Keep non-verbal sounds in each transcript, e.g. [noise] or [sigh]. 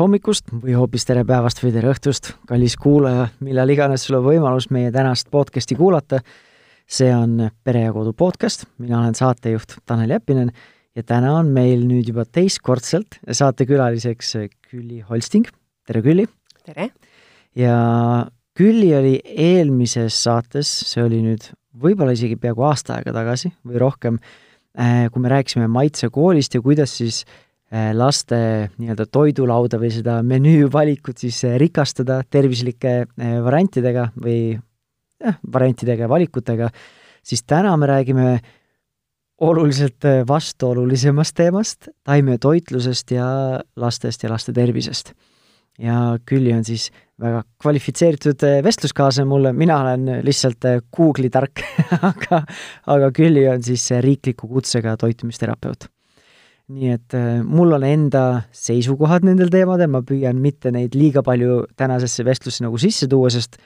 hommikust või hoopis tere päevast või tere õhtust, kallis kuulaja, millal iganes sul on võimalus meie tänast podcasti kuulata. see on Pere ja Kodu podcast, mina olen saatejuht Tanel Jeppinen ja täna on meil nüüd juba teistkordselt saatekülaliseks Külli Holsting. tere, Külli! tere! ja Külli oli eelmises saates, see oli nüüd võib-olla isegi peaaegu aasta aega tagasi või rohkem, äh, kui me rääkisime maitsekoolist ja kuidas siis Äh, laste nii-öelda toidulauda või seda menüüvalikut siis äh, rikastada tervislike äh, variantidega või jah, variantidega ja valikutega, siis täna me räägime oluliselt vastuolulisemast teemast, taimetoitlusest ja lastest ja laste tervisest. ja Külli on siis väga kvalifitseeritud vestluskaaslane mulle, mina olen lihtsalt Google'i tark [laughs] aga, aga Külli on siis riikliku kutsega toitumisterapeut nii et äh, mul on enda seisukohad nendel teemadel, ma püüan mitte neid liiga palju tänasesse vestlusse nagu sisse tuua, sest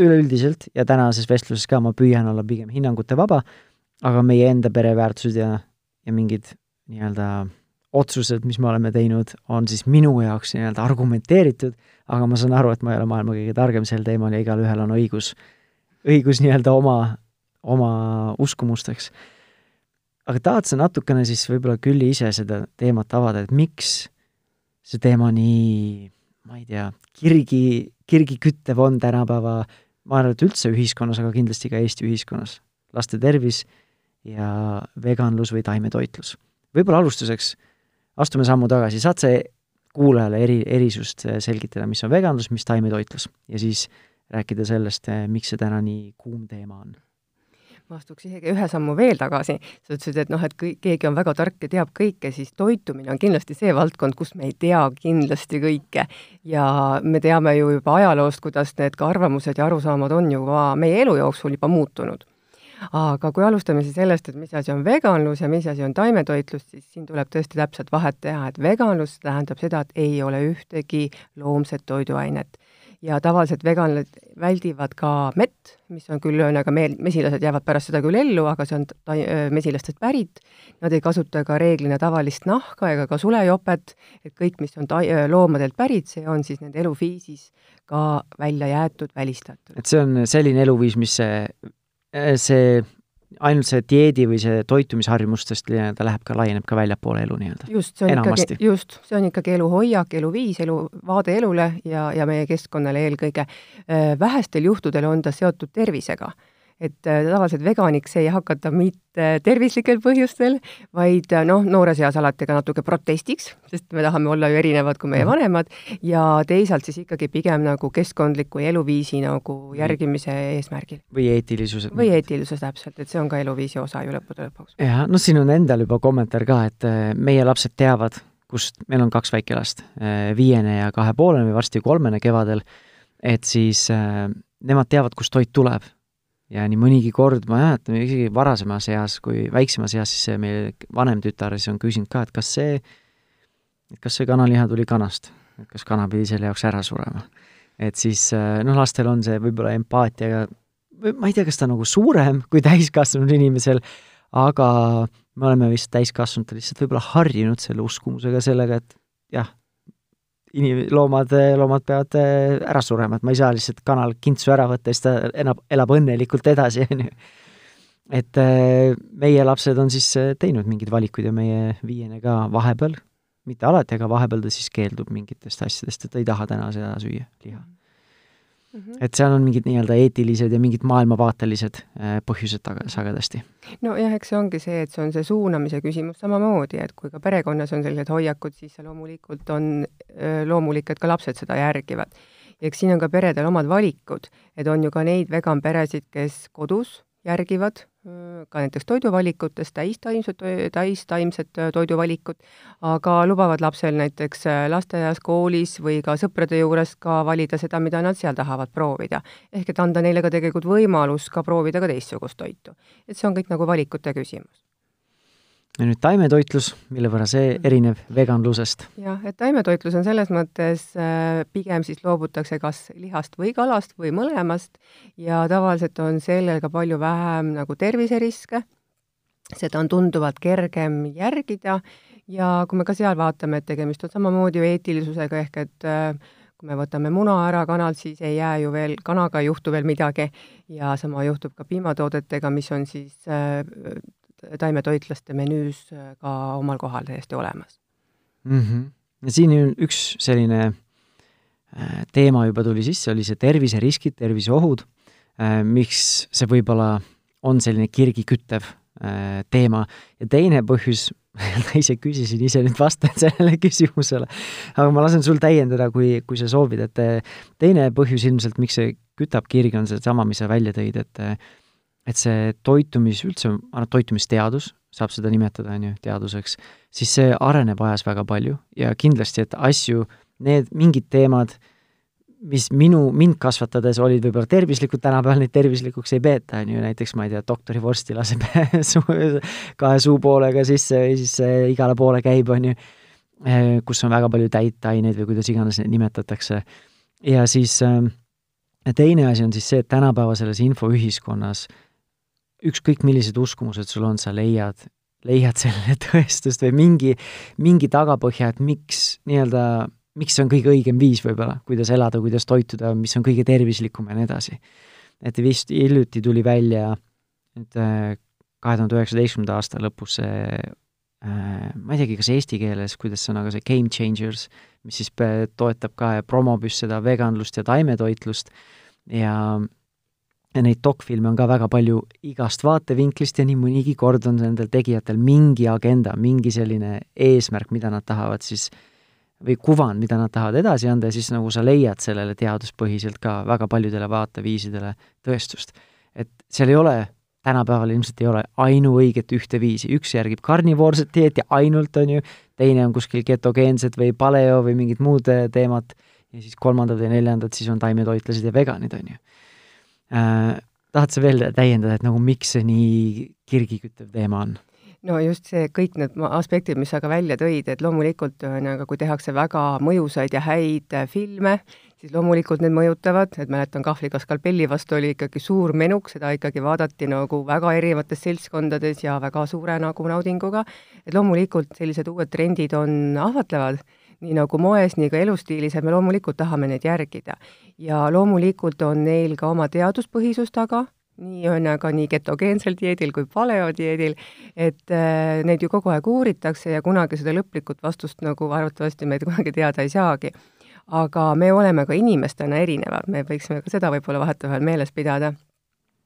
üleüldiselt ja tänases vestluses ka ma püüan olla pigem hinnangute vaba, aga meie enda pereväärtused ja, ja mingid nii-öelda otsused, mis me oleme teinud, on siis minu jaoks nii-öelda argumenteeritud, aga ma saan aru, et ma ei ole maailma kõige targem sel teemal ja igalühel on õigus, õigus nii-öelda oma, oma uskumusteks aga tahad sa natukene siis võib-olla Külli ise seda teemat avada, et miks see teema nii, ma ei tea, kirgi, kirgi küttev on tänapäeva, ma arvan, et üldse ühiskonnas, aga kindlasti ka Eesti ühiskonnas. laste tervis ja veganlus või taimetoitlus. võib-olla alustuseks astume sammu tagasi, saad sa kuulajale eri, erisust selgitada, mis on veganlus, mis taimetoitlus ja siis rääkida sellest, miks see täna nii kuum teema on ma astuks isegi ühe sammu veel tagasi, sa ütlesid, et noh, et kui keegi on väga tark ja teab kõike, siis toitumine on kindlasti see valdkond, kus me ei tea kindlasti kõike. ja me teame ju juba ajaloost, kuidas need ka arvamused ja arusaamad on juba meie elu jooksul juba muutunud. aga kui alustame siis sellest, et mis asi on veganlus ja mis asi on taimetoitlus, siis siin tuleb tõesti täpselt vahet teha, et veganlus tähendab seda, et ei ole ühtegi loomset toiduainet ja tavaliselt veganlased väldivad ka mett, mis on küll ühesõnaga meel, mesilased jäävad pärast seda küll ellu, aga see on ta-, mesilastest pärit, nad ei kasuta ka reeglina tavalist nahka ega ka sulejopet, et kõik, mis on ta-, loomadelt pärit, see on siis nende eluviisis ka välja jäetud, välistatud. et see on selline eluviis, mis see, see ainult see dieedi või see toitumisharjumustest nii-öelda läheb ka, laieneb ka väljapoole elu nii-öelda? just, see on Enamasti. ikkagi, just, see on ikkagi eluhoiak, eluviis, elu, vaade elule ja, ja meie keskkonnale eelkõige. Äh, vähestel juhtudel on ta seotud tervisega et äh, tavaliselt veganiks ei hakata mitte tervislikel põhjustel, vaid äh, noh, noores eas alati ka natuke protestiks, sest me tahame olla ju erinevad kui meie mhm. vanemad, ja teisalt siis ikkagi pigem nagu keskkondliku eluviisi nagu järgimise eesmärgil. või eetilisuse. või eetilisus täpselt, et see on ka eluviisi osa ju lõppude lõpuks. jah, noh, siin on endal juba kommentaar ka, et äh, meie lapsed teavad, kust, meil on kaks väikelast, viiene ja kahepoolene või varsti kolmene kevadel, et siis äh, nemad teavad, kust toit tuleb ja nii mõnigi kord ma mäletan, isegi varasemas eas, kui väiksemas eas, siis meie vanem tütar siis on küsinud ka, et kas see, kas see kanaliha tuli kanast, et kas kana pidi selle jaoks ära surema. et siis noh, lastel on see võib-olla empaatiaga, ma ei tea, kas ta nagu suurem kui [laughs] täiskasvanud inimesel, aga me oleme vist täiskasvanud lihtsalt võib-olla harjunud selle uskumusega, sellega, et jah, inim-, loomad, loomad peavad äh, ära surema, et ma ei saa lihtsalt kanal kintsu ära võtta siis ta elab, elab õnnelikult edasi, [laughs] on ju. et äh, meie lapsed on siis äh, teinud mingeid valikuid ja meie viiene ka vahepeal, mitte alati, aga vahepeal ta siis keeldub mingitest asjadest, et ta ei taha täna seda süüa, liha Mm -hmm. et seal on mingid nii-öelda eetilised ja mingid maailmavaatelised äh, põhjused taga sagedasti. nojah, eks see ongi see, et see on see suunamise küsimus samamoodi, et kui ka perekonnas on sellised hoiakud, siis see loomulikult on äh, loomulik, et ka lapsed seda järgivad. ja eks siin on ka peredel omad valikud, et on ju ka neid vegan peresid, kes kodus järgivad ka näiteks toiduvalikutes täistaimsed, täistaimsed toiduvalikut, aga lubavad lapsel näiteks lasteaias, koolis või ka sõprade juures ka valida seda, mida nad seal tahavad proovida. ehk et anda neile ka tegelikult võimalus ka proovida ka teistsugust toitu. et see on kõik nagu valikute küsimus ja nüüd taimetoitlus, mille võrra see mhm. erineb veganlusest? jah, et taimetoitlus on selles mõttes äh, pigem siis loobutakse kas lihast või kalast või mõlemast ja tavaliselt on sellel ka palju vähem nagu terviseriske, seda on tunduvalt kergem järgida ja kui me ka seal vaatame, et tegemist on samamoodi ju eetilisusega, ehk et äh, kui me võtame muna ära kanalt, siis ei jää ju veel, kanaga ei juhtu veel midagi ja sama juhtub ka piimatoodetega, mis on siis äh, taimetoitlaste menüüs äh, ka omal kohal täiesti olemas mm. -hmm. ja siin üks selline äh, teema juba tuli sisse, oli see terviseriskid, terviseohud, äh, miks see võib-olla on selline kirgi küttev teema ja teine põhjus, [laughs] ma ise küsisin, ise nüüd vastan sellele küsimusele, aga ma lasen sul täiendada, kui, kui sa soovid, et teine põhjus ilmselt, miks see kütab kirgi, on seesama, mis sa välja tõid, et et see toitumis, üldse, toitumisteadus, saab seda nimetada, on ju, teaduseks, siis see areneb ajas väga palju ja kindlasti, et asju, need mingid teemad, mis minu, mind kasvatades olid võib-olla tervislikud, tänapäeval neid tervislikuks ei peeta, on ju, näiteks ma ei tea, doktorivorsti laseb [laughs] kahe suupoolega sisse või siis igale poole käib, on ju, eh, kus on väga palju täitaineid või kuidas iganes neid nimetatakse. ja siis äh, teine asi on siis see, et tänapäeva selles infoühiskonnas ükskõik, millised uskumused sul on, sa leiad, leiad sellele [laughs] tõestust või mingi, mingi tagapõhja, et miks nii-öelda, miks see on kõige õigem viis võib-olla, kuidas elada, kuidas toituda, mis on kõige tervislikum ja nii edasi. et vist hiljuti tuli välja nüüd äh, kahe tuhande üheksateistkümnenda aasta lõpus see äh, ma ei teagi, kas eesti keeles, kuidas see on, aga see Game Changers, mis siis toetab ka ja promobib seda veganlust ja taimetoitlust ja ja neid dokfilme on ka väga palju igast vaatevinklist ja nii mõnigi kord on nendel tegijatel mingi agenda, mingi selline eesmärk, mida nad tahavad siis või kuvand, mida nad tahavad edasi anda ja siis nagu sa leiad sellele teaduspõhiselt ka väga paljudele vaateviisidele tõestust. et seal ei ole, tänapäeval ilmselt ei ole ainuõiget ühte viisi, üks järgib karnivoorset dieeti ainult, on ju, teine on kuskil ketogeenset või paleo või mingid muud teemad ja siis kolmandad ja neljandad siis on taimetoitlased ja veganid, on ju äh,. Tahad sa veel täiendada, et nagu miks see nii kirgiküttev teema on? no just see, kõik need aspektid, mis sa ka välja tõid, et loomulikult ühesõnaga, kui tehakse väga mõjusaid ja häid filme, siis loomulikult need mõjutavad, et mäletan, Kahvliga skalpelli vastu oli ikkagi suur menuk, seda ikkagi vaadati nagu väga erinevates seltskondades ja väga suure nagu naudinguga, et loomulikult sellised uued trendid on ahvatlevad nii nagu moes, nii ka elustiilis, et me loomulikult tahame neid järgida. ja loomulikult on neil ka oma teaduspõhisus taga, nii ühesõnaga nii ketogeensel dieedil kui paleodieedil, et äh, neid ju kogu aeg uuritakse ja kunagi seda lõplikut vastust nagu arvatavasti me kunagi teada ei saagi. aga me oleme ka inimestena erinevad, me võiksime ka seda võib-olla vahetevahel meeles pidada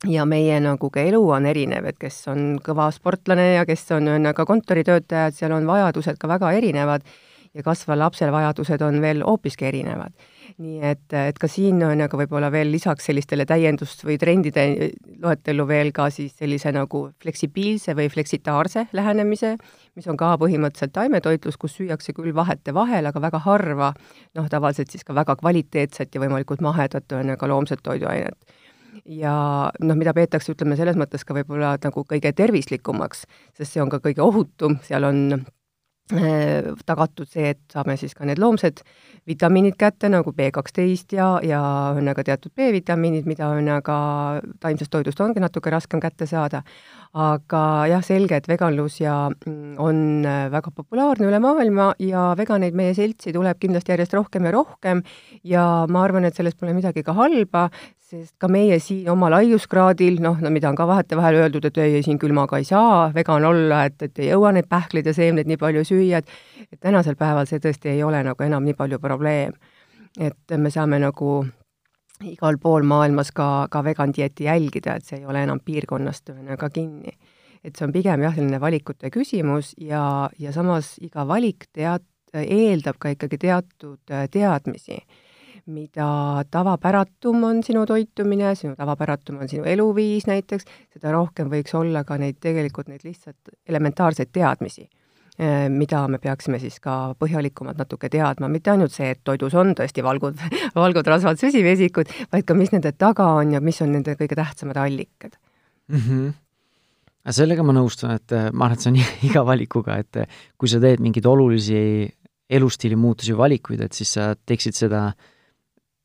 ja meie nagu ka elu on erinev, et kes on kõva sportlane ja kes on ühesõnaga kontoritöötajad, seal on vajadused ka väga erinevad ja kasvaval lapsel vajadused on veel hoopiski erinevad. nii et, et ka siin on aga võib-olla veel lisaks sellistele täiendust- või trendide loetellu veel ka siis sellise nagu fleksibiilse või fleksitaarse lähenemise, mis on ka põhimõtteliselt taimetoitlus, kus süüakse küll vahetevahel, aga väga harva, noh, tavaliselt siis ka väga kvaliteetset ja võimalikult mahedat, on ju, ka loomset toiduainet ja noh, mida peetakse, ütleme selles mõttes ka võib-olla nagu kõige tervislikumaks, sest see on ka kõige ohutum, seal on tagatud see, et saame siis ka need loomsed vitamiinid kätte nagu B kaksteist ja, ja ühesõnaga teatud B-vitamiinid, mida ühesõnaga taimsest toidust ongi natuke raskem kätte saada. Aga jah, selge, et veganlus ja mm, on äh, väga populaarne üle maailma ja veganeid meie seltsi tuleb kindlasti järjest rohkem ja rohkem ja ma arvan, et selles pole midagi ka halba, sest ka meie siin oma laiuskraadil, noh, no mida on ka vahetevahel öeldud, et ei, siin külmaga ei saa vegan olla, et, et ei jõua neid pähkleid ja seemneid nii palju süüa, et et tänasel päeval see tõesti ei ole nagu enam nii palju probleem. et me saame nagu igal pool maailmas ka, ka vegan dieeti jälgida, et see ei ole enam piirkonnast ühesõnaga kinni. et see on pigem jah, selline valikute küsimus ja, ja samas iga valik tead-, eeldab ka ikkagi teatud teadmisi mida tavapäratum on sinu toitumine, sinu tavapäratum on sinu eluviis näiteks, seda rohkem võiks olla ka neid tegelikult neid lihtsalt elementaarseid teadmisi mida me peaksime siis ka põhjalikumalt natuke teadma, mitte ainult see, et toidus on tõesti valgud, [laughs] valgud, rasvad, süsivesikud, vaid ka, mis nende taga on ja mis on nende kõige tähtsamad allikad mm. -hmm sellega ma nõustun, et eh, ma arvan, et see on [laughs] iga valikuga, et eh, kui sa teed mingeid olulisi elustiili muutusi, valikuid, et siis sa teeksid seda äh,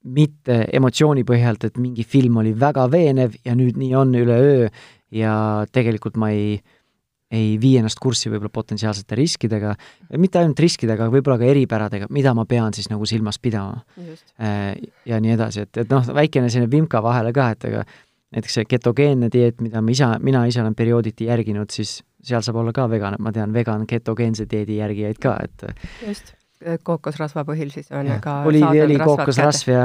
mitte emotsiooni põhjalt, et mingi film oli väga veenev ja nüüd nii on üleöö ja tegelikult ma ei, ei vii ennast kurssi võib-olla potentsiaalsete riskidega, mitte ainult riskidega, aga võib-olla ka eripäradega, mida ma pean siis nagu silmas pidama. Äh, ja nii edasi, et, et noh, väikene selline vimka vahele ka, et ega näiteks see ketogeenne dieet, mida ma isa, mina ise olen periooditi järginud, siis seal saab olla ka vegan, ma tean vegan ketogeense dieedi järgijaid ka, et just. Kookosrasva põhil siis on ka oliiviõli, kookosrasv ja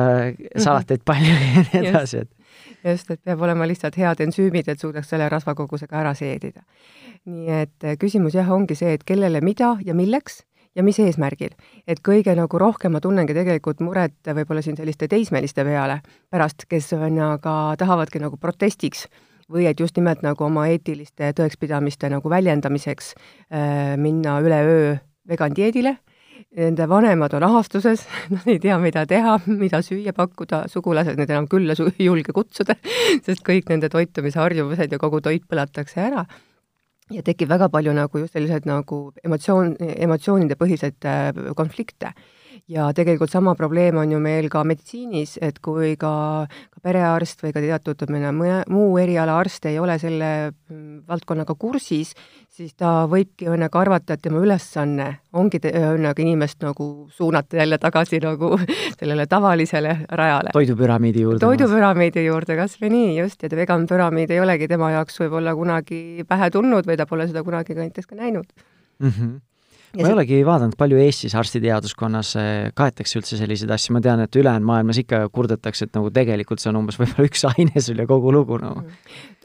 salateid palju ja nii edasi, et just, et peab olema lihtsalt head ensüümid, et suudaks selle rasvakogusega ära seedida. nii et eh, küsimus jah, ongi see, et kellele mida ja milleks ja mis eesmärgil. et kõige nagu rohkem ma tunnengi tegelikult muret võib-olla siin selliste teismeliste peale pärast, kes on aga, tahavadki nagu protestiks või et just nimelt nagu oma eetiliste tõekspidamiste nagu väljendamiseks äh, minna üleöö vegan dieedile nende vanemad on ahastuses, [laughs] nad ei tea, mida teha, mida süüa pakkuda, sugulased neid enam külla ei julge kutsuda, [laughs] sest kõik nende toitumisharjumused ja kogu toit põletakse ära. ja tekib väga palju nagu just sellised nagu emotsioon, emotsioonide põhiseid äh, konflikte ja tegelikult sama probleem on ju meil ka meditsiinis, et kui ka, ka perearst või ka teatud mõne muu eriala arst ei ole selle mm, valdkonnaga kursis, siis ta võibki õnnega arvata, et tema ülesanne ongi õnnega inimest nagu suunata jälle tagasi nagu [laughs] sellele tavalisele rajale. toidupüramiidi juurde. toidupüramiidi juurde, kas või nii, just, ja vegan püramiid ei olegi tema jaoks võib-olla kunagi pähe tulnud või ta pole seda kunagi ka näiteks ka näinud mm. -hmm ma ei olegi vaadanud, palju Eestis arstiteaduskonnas kaetakse üldse selliseid asju, ma tean, et ülejäänud maailmas ikka kurdetakse, et nagu tegelikult see on umbes [laughs] võib-olla üks aine sul ja kogu lugu nagu no..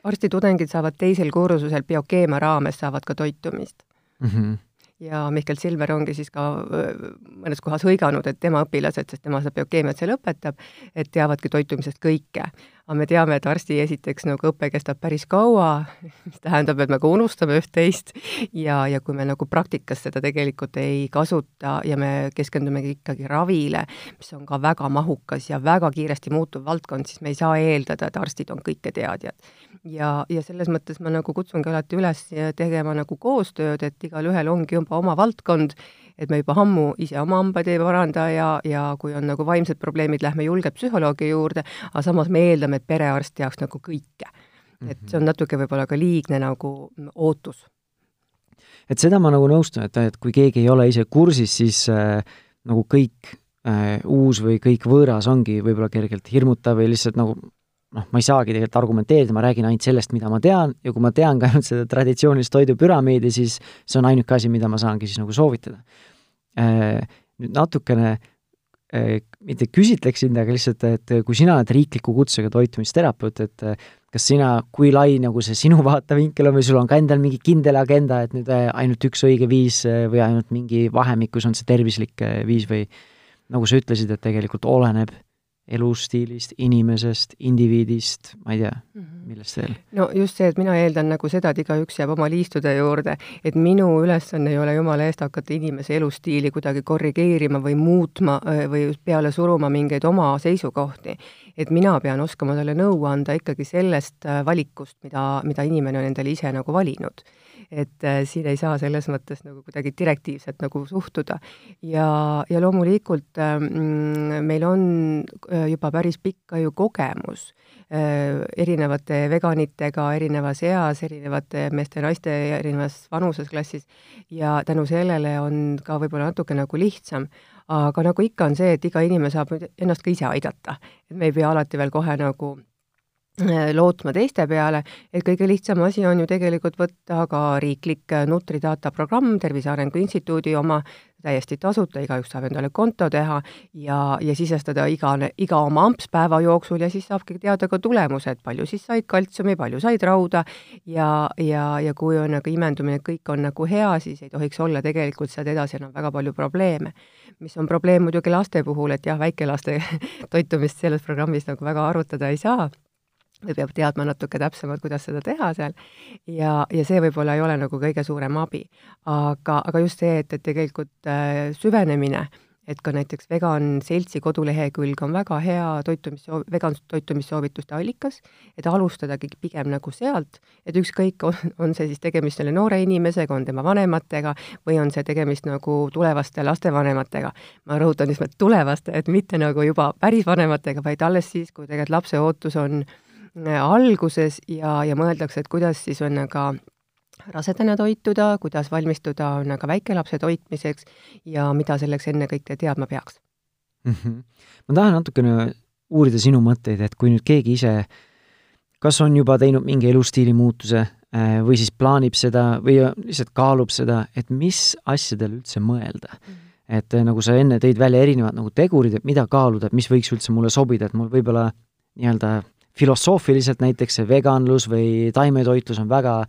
arstitudengid saavad teisel kursusel biokeemia raames, saavad ka toitumist. Mm. -hmm ja Mihkel Silver ongi siis ka mõnes kohas hõiganud, et tema õpilased, sest tema seda biokeemiat seal õpetab, et teavadki toitumisest kõike aga me teame, et arsti esiteks nagu õpe kestab päris kaua, mis tähendab, et me ka unustame üht-teist ja, ja kui me nagu praktikas seda tegelikult ei kasuta ja me keskendumegi ikkagi ravile, mis on ka väga mahukas ja väga kiiresti muutuv valdkond, siis me ei saa eeldada, et arstid on kõiketeadjad. ja, ja selles mõttes ma nagu kutsungi alati üles tegema nagu koostööd, et igalühel ongi juba oma valdkond et me juba ammu ise oma hambaid ei paranda ja, ja kui on nagu vaimsed probleemid, lähme julgelt psühholoogi juurde, aga samas me eeldame, et perearst teaks nagu kõike. et see on natuke võib-olla ka liigne nagu ootus. et seda ma nagu nõustun, et, et kui keegi ei ole ise kursis, siis äh, nagu kõik äh, uus või kõik võõras ongi võib-olla kergelt hirmutav või lihtsalt nagu noh, ma ei saagi tegelikult argumenteerida, ma räägin ainult sellest, mida ma tean ja kui ma tean ka ainult seda traditsioonilist toidupüramiidi, siis see on ainuke asi, mida ma saangi siis nagu soovitada. Äh, nüüd natukene äh, mitte küsitleks sind, aga lihtsalt, et kui sina oled riikliku kutsega toitumisterapeut, et äh, kas sina, kui lai nagu see sinu [laughs] vaatevinkel on või sul on ka endal mingi kindel agenda, et nüüd ainult üks õige viis või ainult mingi vahemikus on see tervislik viis või nagu sa ütlesid, et tegelikult oleneb elustiilist, inimesest, indiviidist, ma ei tea mm, -hmm. millest veel? no just see, et mina eeldan nagu seda, et igaüks jääb oma liistude juurde, et minu ülesanne ei ole jumala eest hakata inimese elustiili kuidagi korrigeerima või muutma või peale suruma mingeid oma seisukohti. et mina pean oskama talle nõu anda ikkagi sellest valikust, mida, mida inimene on endale ise nagu valinud et äh, siin ei saa selles mõttes nagu kuidagi direktiivselt nagu suhtuda. ja, ja loomulikult äh, meil on äh, juba päris pikka ju kogemus äh, erinevate veganitega erinevas eas, erinevate meeste-naiste erinevas vanuses-klassis ja tänu sellele on ka võib-olla natuke nagu lihtsam aga nagu ikka, on see, et iga inimene saab ennast ka ise aidata. et me ei pea alati veel kohe nagu lootma teiste peale, et kõige lihtsam asi on ju tegelikult võtta ka riiklik äh, Nutridata programm, Tervise Arengu Instituudi oma, täiesti tasuta, igaüks saab endale konto teha ja, ja sisestada igane, iga oma amps päeva jooksul ja siis saabki teada ka tulemused, palju siis said kaltsiumi, palju said rauda ja, ja, ja kui on nagu imendumine, kõik on nagu hea, siis ei tohiks olla tegelikult sealt edasi enam väga palju probleeme. mis on probleem muidugi laste puhul, et jah, väikelaste [laughs] toitumist selles programmis nagu väga arutada ei saa või peab teadma natuke täpsemalt, kuidas seda teha seal ja, ja see võib-olla ei ole nagu kõige suurem abi. aga, aga just see, et, et tegelikult äh, süvenemine, et ka näiteks Vegan Seltsi kodulehekülg on väga hea toitumis, vegan toitumissoovituste allikas, et alustadagi pigem nagu sealt, et ükskõik, on, see siis tegemist selle noore inimesega, on tema vanematega või on see tegemist nagu tulevaste lastevanematega. ma rõhutan just nimelt tulevaste, et mitte nagu juba päris vanematega, vaid alles siis, kui tegelikult lapse ootus on äh, alguses ja, ja mõeldakse, et kuidas siis on aga rasedana toituda, kuidas valmistuda on aga väikelapse toitmiseks ja mida selleks ennekõike teadma peaks mm. -hmm. ma tahan natukene uurida sinu mõtteid, et kui nüüd keegi ise kas on juba teinud mingi elustiili muutuse äh, või siis plaanib seda või lihtsalt kaalub seda, et mis asjadele üldse mõelda mm. -hmm et äh, nagu sa enne tõid välja erinevad nagu tegurid, et mida kaaluda, et mis võiks üldse mulle sobida, et mul võib-olla nii-öelda filosoofiliselt näiteks see veganlus või taimetoitlus on väga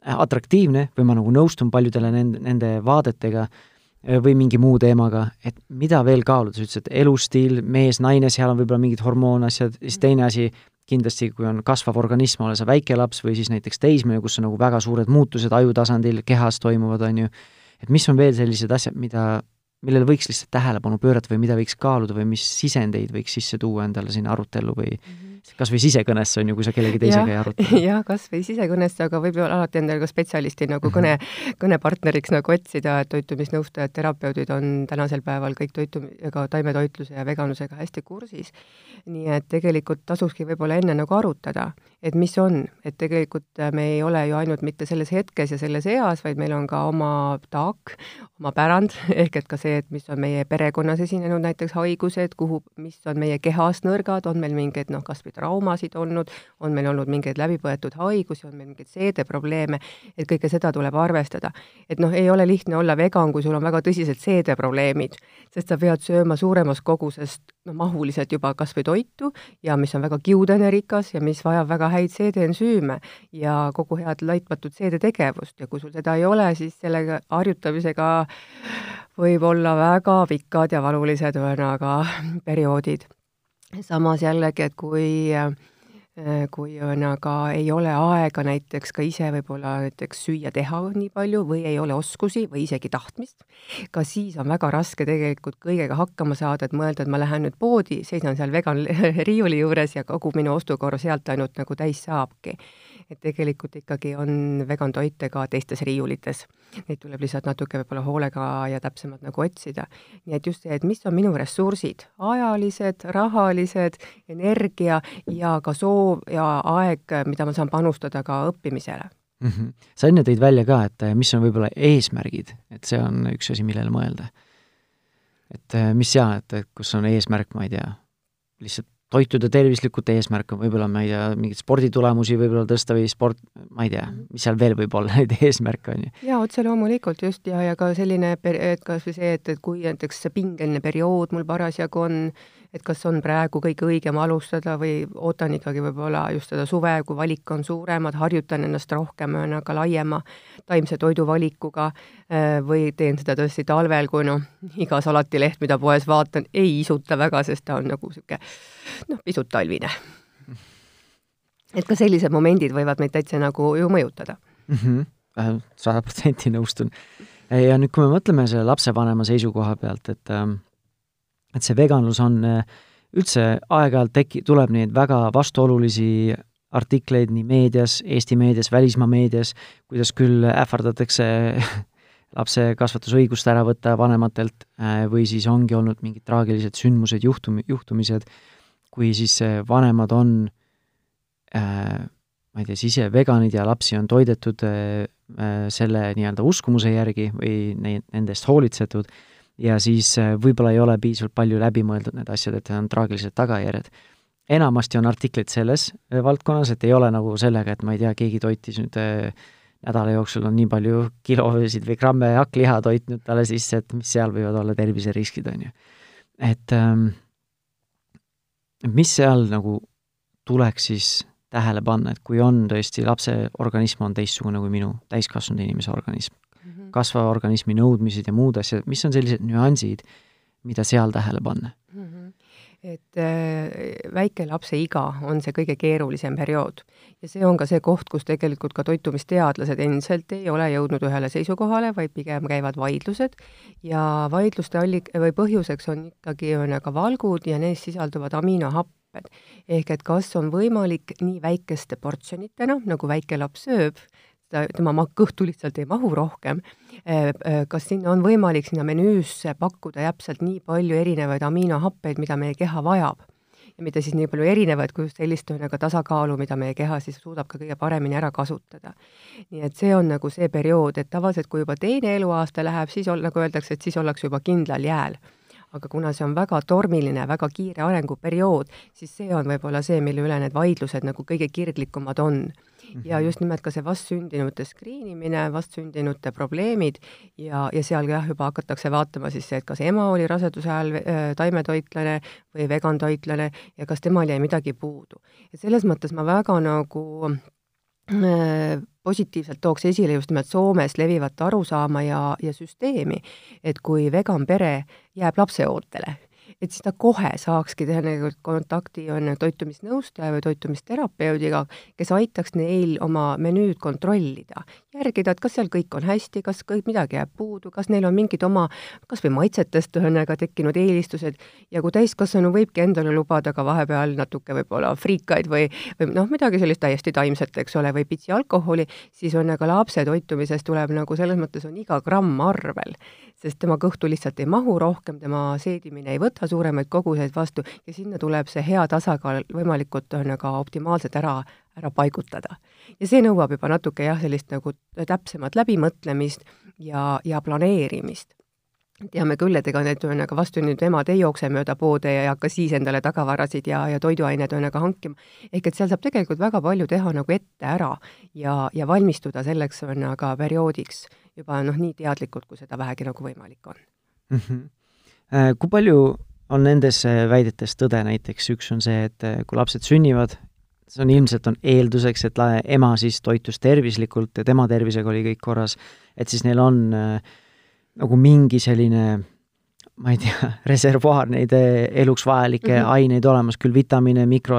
atraktiivne või ma nagu nõustun paljudele nende, nende vaadetega äh, või mingi muu teemaga, et mida veel kaaluda, sa ütlesid, et elustiil, mees-naine, seal on võib-olla mingid hormoonasjad, siis teine asi, kindlasti kui on kasvav organism, ole sa väike laps või siis näiteks teismeline, kus on nagu väga suured muutused aju tasandil, kehas toimuvad, on ju, et mis on veel sellised asjad, mida, millele võiks lihtsalt tähelepanu pöörata või mida võiks kaaluda või mis sisendeid võiks sisse tuua endale sinna arutellu või mm -hmm kas või sisekõnesse, on ju, kui sa kellegi teisega ja, ei aruta. [laughs] jah, kas või sisekõnesse, aga võib ju alati endale ka spetsialisti nagu mhm. kõne, kõnepartneriks nagu otsida, et toitumisnõustajad, terapeudid on tänasel päeval kõik toitu- ega taimetoitluse ja veganlusega hästi kursis. nii et tegelikult tasukski võib-olla enne nagu arutada, et mis on, et tegelikult me ei ole ju ainult mitte selles hetkes ja selles eas, vaid meil on ka oma taak, oma pärand, [laughs] ehk et ka see, et mis on meie perekonnas esinenud näiteks haigused, kuhu, mis on meie kehas nõrgad, on meil mingeid noh, kas või traumasid olnud, on meil olnud mingeid läbipõetud haigusi, on meil mingeid seedeprobleeme, et kõike seda tuleb arvestada. et noh, ei ole lihtne olla vegan, kui sul on väga tõsised seedeprobleemid, sest sa pead sööma suuremas koguses noh, mahuliselt juba kas või toitu ja mis on väga kiudõnerikas ja mis vajab väga häid seedeensüüme ja kogu head laitmatut seedetegevust ja kui sul seda ei ole, siis sellega harjutamisega võib olla väga pikad ja valulised ühesõnaga perioodid. Samas jällegi, et kui kui on aga, ei ole aega näiteks ka ise võib-olla näiteks süüa teha nii palju või ei ole oskusi või isegi tahtmist, ka siis on väga raske tegelikult kõigega hakkama saada, et mõelda, et ma lähen nüüd poodi, seisan seal vegan [laughs] riiuli juures ja kogu minu ostukorv sealt ainult nagu täis saabki et tegelikult ikkagi on vegan toite ka teistes riiulites. Neid tuleb lihtsalt natuke võib-olla hoolega ja täpsemalt nagu otsida. nii et just see, et mis on minu ressursid, ajalised, rahalised, energia ja ka soov ja aeg, mida ma saan panustada ka õppimisele mm. -hmm. sa enne tõid välja ka, et eh, mis on võib-olla eesmärgid, et see on üks asi, millele mõelda. et eh, mis jaa, et kus on eesmärk, ma ei tea, lihtsalt toituda tervislikult, eesmärk on võib-olla, ma ei tea, mingeid sporditulemusi võib-olla tõsta või sport, ma ei tea, mis seal veel võib olla, [laughs] neid eesmärke on ju. jaa, otse loomulikult just, ja, ja ka selline, et kas või see, et, et kui näiteks pingeline periood mul parasjagu on, et kas on praegu kõige õigem alustada või ootan ikkagi võib-olla just seda suve, kui valik on suuremad, harjutan ennast rohkem ühesõnaga laiema taimse toidu valikuga äh, või teen seda tõesti talvel, kui noh, iga salatileht, mida poes vaatan, ei isuta väga, sest ta on nagu niisugune noh, pisut talvine. et ka sellised momendid võivad meid täitsa nagu ju mõjutada mm. sada -hmm. protsenti nõustun. ja nüüd, kui me mõtleme selle lapsevanema seisukoha pealt, et ähm, et see veganlus on äh, üldse aeg-ajalt teki-, tuleb neid väga vastuolulisi artikleid nii meedias, Eesti meedias, välismaa meedias, kuidas küll ähvardatakse [laughs] lapse kasvatusõigust ära võtta vanematelt äh, või siis ongi olnud mingid traagilised sündmused, juhtumi, juhtumised, kui siis äh, vanemad on äh, ma ei tea, siis ise veganid ja lapsi on toidetud äh, selle nii-öelda uskumuse järgi või neid, nendest hoolitsetud ja siis äh, võib-olla ei ole piisavalt palju läbi mõeldud need asjad, et on traagilised tagajärjed. enamasti on artikleid selles äh, valdkonnas, et ei ole nagu sellega, et ma ei tea, keegi toitis nüüd äh, nädala jooksul on nii palju kilosid või gramme hakkliha toitnud talle sisse, et mis seal võivad olla terviseriskid, on ju. et ähm, mis seal nagu tuleks siis tähele panna, et kui on tõesti, lapse organism on teistsugune kui minu täiskasvanud inimese organism, kasvava organismi nõudmised ja muud asjad, mis on sellised nüansid, mida seal tähele panna mm? -hmm et äh, väikelapse iga on see kõige keerulisem periood ja see on ka see koht, kus tegelikult ka toitumisteadlased endiselt ei ole jõudnud ühele seisukohale, vaid pigem käivad vaidlused ja vaidluste allik- või põhjuseks on ikkagi ühesõnaga valgud ja neis sisalduvad aminohapped. ehk et kas on võimalik nii väikeste portsjonitena, nagu väike laps sööb, tema ma-, kõhtu lihtsalt ei mahu rohkem, äh, äh, kas sinna on võimalik sinna menüüsse pakkuda täpselt nii palju erinevaid aminohappeid, mida meie keha vajab. ja mitte siis nii palju erinevaid, kui just sellist ühesõnaga tasakaalu, mida meie keha siis suudab ka kõige paremini ära kasutada. nii et see on nagu see periood, et tavaliselt, kui juba teine eluaasta läheb, siis ol-, nagu öeldakse, et siis ollakse juba kindlal jääl aga kuna see on väga tormiline, väga kiire arenguperiood, siis see on võib-olla see, mille üle need vaidlused nagu kõige kirglikumad on. ja mhm. just nimelt ka see vastsündinute skriinimine, vastsündinute probleemid ja, ja seal jah, juba hakatakse vaatama siis see, et kas ema oli raseduse ajal äh, taimetoitlane või vegantoitlane ja kas temal jäi midagi puudu. et selles mõttes ma väga nagu äh, positiivselt tooks esile just nimelt Soomes levivat arusaama ja, ja süsteemi, et kui vegan pere jääb lapseootele, et siis ta kohe saakski tegelikult kontakti on toitumisnõustaja või toitumisterapeudiga, kes aitaks neil oma menüüd kontrollida, järgida, et kas seal kõik on hästi, kas kõik, midagi jääb puudu, kas neil on mingid oma kas või maitsetest ühesõnaga tekkinud eelistused. Ja kui täiskasvanu võibki endale lubada ka vahepeal natuke võib-olla friikaid või, või noh, midagi sellist täiesti taimset, eks ole, või pitsi alkoholi, siis on aga lapse toitumises tuleb nagu selles mõttes on iga gramm arvel, sest tema kõhtu lihtsalt ei mahu rohkem, tema seedimine ei võta suuremaid koguseid vastu ja sinna tuleb see hea tasakaal võimalikult ühesõnaga optimaalselt ära, ära paigutada. ja see nõuab juba natuke jah, sellist nagu täpsemat läbimõtlemist ja, ja planeerimist teame küll, et ega need ühesõnaga vastsündinud emad ei jookse mööda poode ja ei hakka siis endale tagavarasid ja, ja toiduained ühesõnaga hankima. ehk et seal saab tegelikult väga palju teha nagu ette ära ja, ja valmistuda selleks ühesõnaga perioodiks juba noh, nii teadlikult, kui seda vähegi nagu võimalik on mm. -hmm. Kui palju on nendes väidetes tõde, näiteks üks on see, et kui lapsed sünnivad, see on ilmselt, on eelduseks, et ema siis toitus tervislikult ja tema tervisega oli kõik korras, et siis neil on äh, nagu mingi selline ma ei tea, [laughs] reservuaar neid äh, eluks vajalikke mm -hmm. aineid olemas, küll vitamiine, mikro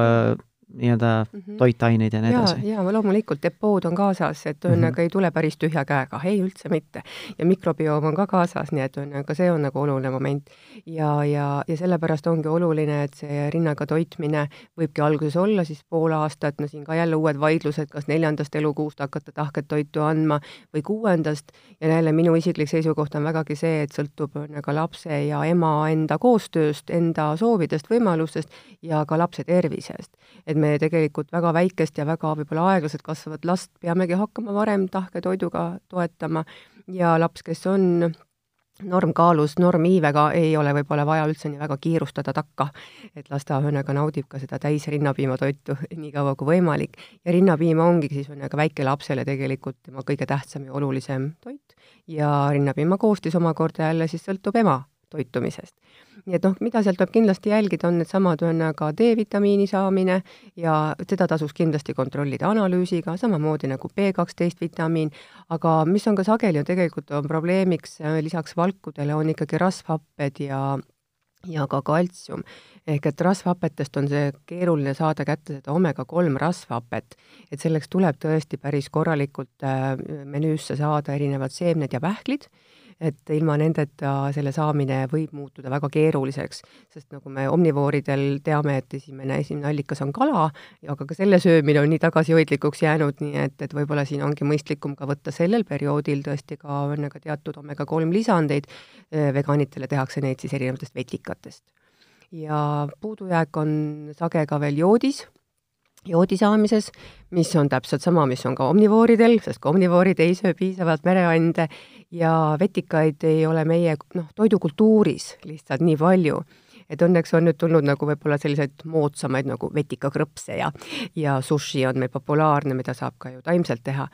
nii-öelda mm -hmm. toitaineid ja nii edasi. jaa, loomulikult depood on kaasas, et ühesõnaga mm -hmm. ei tule päris tühja käega, ei üldse mitte. ja mikrobioom on ka kaasas, nii et ühesõnaga see on nagu oluline moment. ja, ja, ja sellepärast ongi oluline, et see rinnaga toitmine võibki alguses olla siis pool aastat, no siin ka jälle uued vaidlused, kas neljandast elukuust hakata tahket toitu andma või kuuendast, ja jälle minu isiklik seisukoht on vägagi see, et sõltub ühesõnaga lapse ja ema enda koostööst, enda soovidest, võimalustest ja ka lapse tervisest. et me tegelikult väga väikest ja väga võib-olla aeglaselt kasvavat last peamegi hakkama varem tahketoiduga toetama. Ja laps, kes on normkaalus, normiivega ei ole võib-olla vaja üldse nii väga kiirustada takka, et las ta ühesõnaga naudib ka seda täis rinnapiimatoitu [laughs] nii kaua kui võimalik. ja rinnapiim ongi siis ühesõnaga väikelapsele tegelikult tema kõige tähtsam ja olulisem toit. Ja rinnapiima koostis omakorda jälle siis sõltub ema toitumisest nii et noh, mida sealt tuleb kindlasti jälgida, on needsamad, ühesõnaga D-vitamiini saamine ja seda tasuks kindlasti kontrollida analüüsiga, samamoodi nagu B12 vitamiin, aga mis on ka sageli on tegelikult on probleemiks äh, lisaks valkudele, on ikkagi rasvhapped ja ja ka kaltsium. ehk et rasvhapetest on see keeruline saada kätte seda omega-3 rasvhapet, et selleks tuleb tõesti päris korralikult äh, menüüsse saada erinevad seemned ja pähklid et ilma nendeta selle saamine võib muutuda väga keeruliseks, sest nagu me omnivooridel teame, et esimene, esimene allikas on kala, aga ka selle söömine on nii tagasihoidlikuks jäänud, nii et, et võib-olla siin ongi mõistlikum ka võtta sellel perioodil tõesti ka õnnega teatud omega-3 lisandeid, veganitele tehakse neid siis erinevatest vetikatest. ja puudujääk on sage ka veel joodis joodi saamises, mis on täpselt sama, mis on ka omnivooridel, sest ka omnivoorid ei söö piisavalt mereande ja vetikaid ei ole meie noh, toidukultuuris lihtsalt nii palju. Et õnneks on nüüd tulnud nagu võib-olla selliseid moodsamaid nagu vetikakrõpse ja ja sushi on meil populaarne, mida saab ka ju taimselt teha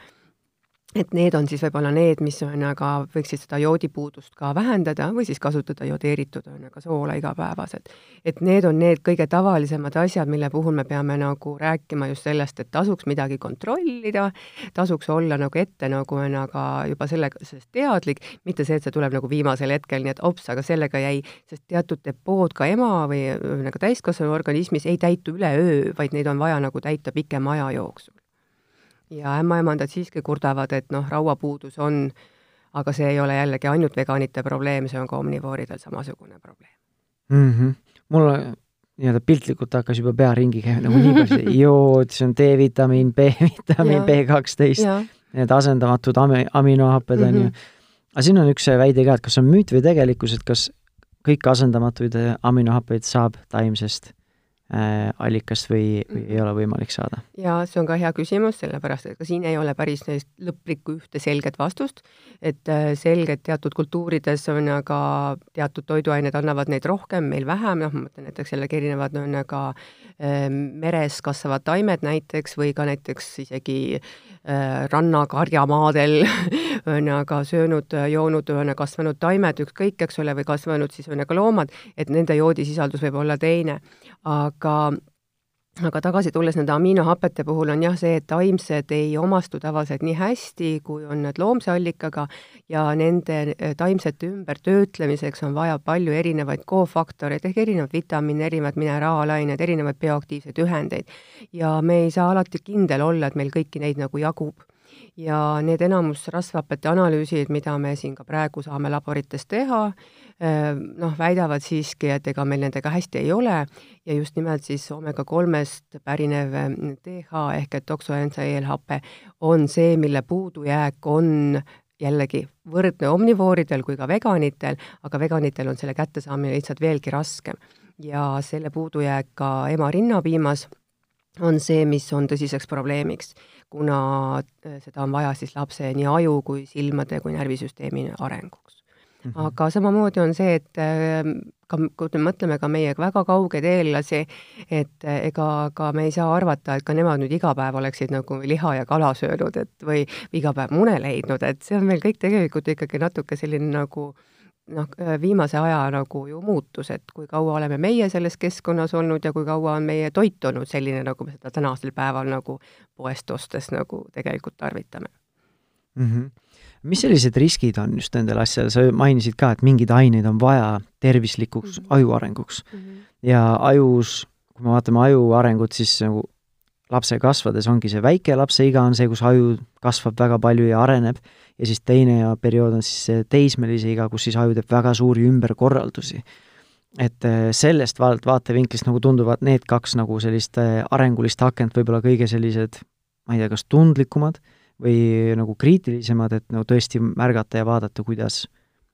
et need on siis võib-olla need, mis ühesõnaga võiksid seda joodipuudust ka vähendada või siis kasutada jodeeritud ühesõnaga soola igapäevaselt. et need on need kõige tavalisemad asjad, mille puhul me peame nagu rääkima just sellest, et tasuks midagi kontrollida, tasuks olla nagu ette nagu ühesõnaga juba sellega, sellest teadlik, mitte see, et see tuleb nagu viimasel hetkel, nii et ops, aga sellega jäi, sest teatud depood ka ema või ühesõnaga täiskasvanu organismis ei täitu üleöö, vaid neid on vaja nagu täita pikema aja jooksul ja ämmaemandad siiski kurdavad, et noh, rauapuudus on, aga see ei ole jällegi ainult veganite probleem, see on ka omnivooridel samasugune probleem mm. -hmm. mul nii-öelda piltlikult hakkas juba pea ringi käima, nagu nii palju [laughs] jood, siis on D-vitamiin, B-vitamiin, B12, need asendamatud ami-, aminohapped on mm -hmm. ju. aga siin on üks väide ka, et kas on müüt või tegelikkus, et kas kõiki asendamatuid aminohappeid saab taimsest äh, allikast või, või ei ole võimalik saada? ja see on ka hea küsimus, sellepärast et ka siin ei ole päris sellist lõplikku ühte selget vastust, et äh, selged teatud kultuurides on aga teatud toiduained annavad neid rohkem, meil vähem, noh, ma mõtlen näiteks jällegi erinevad on aga äh, meres kasvavad taimed näiteks või ka näiteks isegi äh, rannakarjamaadel [laughs] on aga söönud, joonud, on kasvanud taimed, ükskõik, eks ole, või kasvanud siis on aga loomad, et nende joodisisaldus võib olla teine. Aga aga tagasi tulles nende aminohapete puhul on jah see, et taimsed ei omastu tavaliselt nii hästi, kui on need loomse allikaga ja nende eh, taimsete ümbertöötlemiseks on vaja palju erinevaid kofaktoreid ehk erinevaid vitamiine, erinevaid mineraalained, erinevaid bioaktiivseid ühendeid. ja me ei saa alati kindel olla, et meil kõiki neid nagu jagub ja need enamus rasvhapete analüüsid, mida me siin ka praegu saame laborites teha, Ehm, noh, väidavad siiski, et ega meil nendega hästi ei ole ja just nimelt siis oomega kolmest pärinev DH ehm, ehk et doksoensaeelhape on see, mille puudujääk on jällegi võrdne omnivooridel kui ka veganitel, aga veganitel on selle kättesaamine lihtsalt veelgi raskem. ja selle puudujääk ka ema rinnapiimas on see, mis on tõsiseks probleemiks, kuna äh, seda on vaja siis lapse nii aju kui silmade kui närvisüsteemi arenguks Mm -hmm. aga samamoodi on see, et ähm, ka kui me mõtleme ka meie väga kaugeid eellasi, et äh, ega ka me ei saa arvata, et ka nemad nüüd iga päev oleksid nagu liha ja kala söönud, et või iga päev mune leidnud, et see on meil kõik tegelikult ikkagi natuke selline nagu noh, äh, viimase aja nagu ju muutus, et kui kaua oleme meie selles keskkonnas olnud ja kui kaua on meie toit olnud selline, nagu me seda tänasel päeval nagu poest ostes nagu tegelikult tarvitame mm. -hmm mis sellised riskid on just nendel asjadel, sa mainisid ka, et mingeid aineid on vaja tervislikuks mm -hmm. aju arenguks mm. -hmm. ja ajus, kui me vaatame aju arengut, siis nagu lapse kasvades ongi see väike lapse iga on see, kus aju kasvab väga palju ja areneb, ja siis teine periood on siis see teismelise iga, kus siis aju teeb väga suuri ümberkorraldusi. et äh, sellest vaat-, vaatevinklist nagu tunduvad need kaks nagu sellist äh, arengulist akent võib-olla kõige sellised, ma ei tea, kas tundlikumad või nagu kriitilisemad, et no tõesti märgata ja vaadata, kuidas,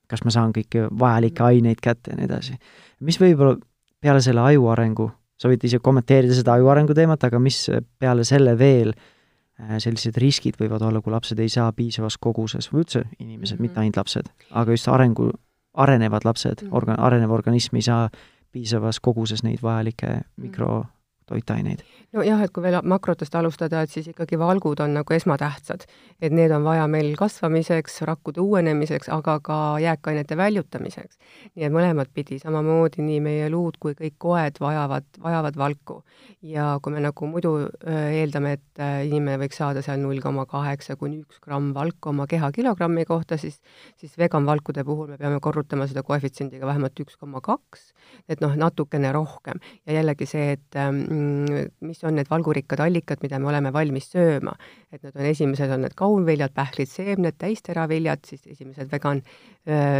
kas ma saan kõiki vajalikke aineid kätte ja nii edasi. mis võib-olla peale selle aju arengu, sa võid ise kommenteerida seda aju arengu teemat, aga mis peale selle veel äh, sellised riskid võivad olla, kui lapsed ei saa piisavas koguses või üldse inimesed mm, -hmm. mitte ainult lapsed, aga just arengu, arenevad lapsed mm, -hmm. organ-, arenev organism ei saa piisavas koguses neid vajalikke mikro toitaineid? nojah, et kui veel makrotest alustada, et siis ikkagi valgud on nagu esmatähtsad. et need on vaja meil kasvamiseks, rakkude uuenemiseks, aga ka jääkainete väljutamiseks. nii et mõlemat pidi, samamoodi nii meie luud kui kõik koed vajavad, vajavad valku. ja kui me nagu muidu eeldame, et äh, inimene võiks saada seal null koma kaheksa kuni üks gramm valku oma keha kilogrammi kohta, siis siis veganvalkude puhul me peame korrutama seda koefitsiendiga vähemalt üks koma kaks, et noh, natukene rohkem. ja jällegi see, et ähm, mis on need valgurikkad allikad, mida me oleme valmis sööma. et need on, esimesed on need kaunviljad, pähklid, seemned, täisteraviljad, siis esimesed vegan,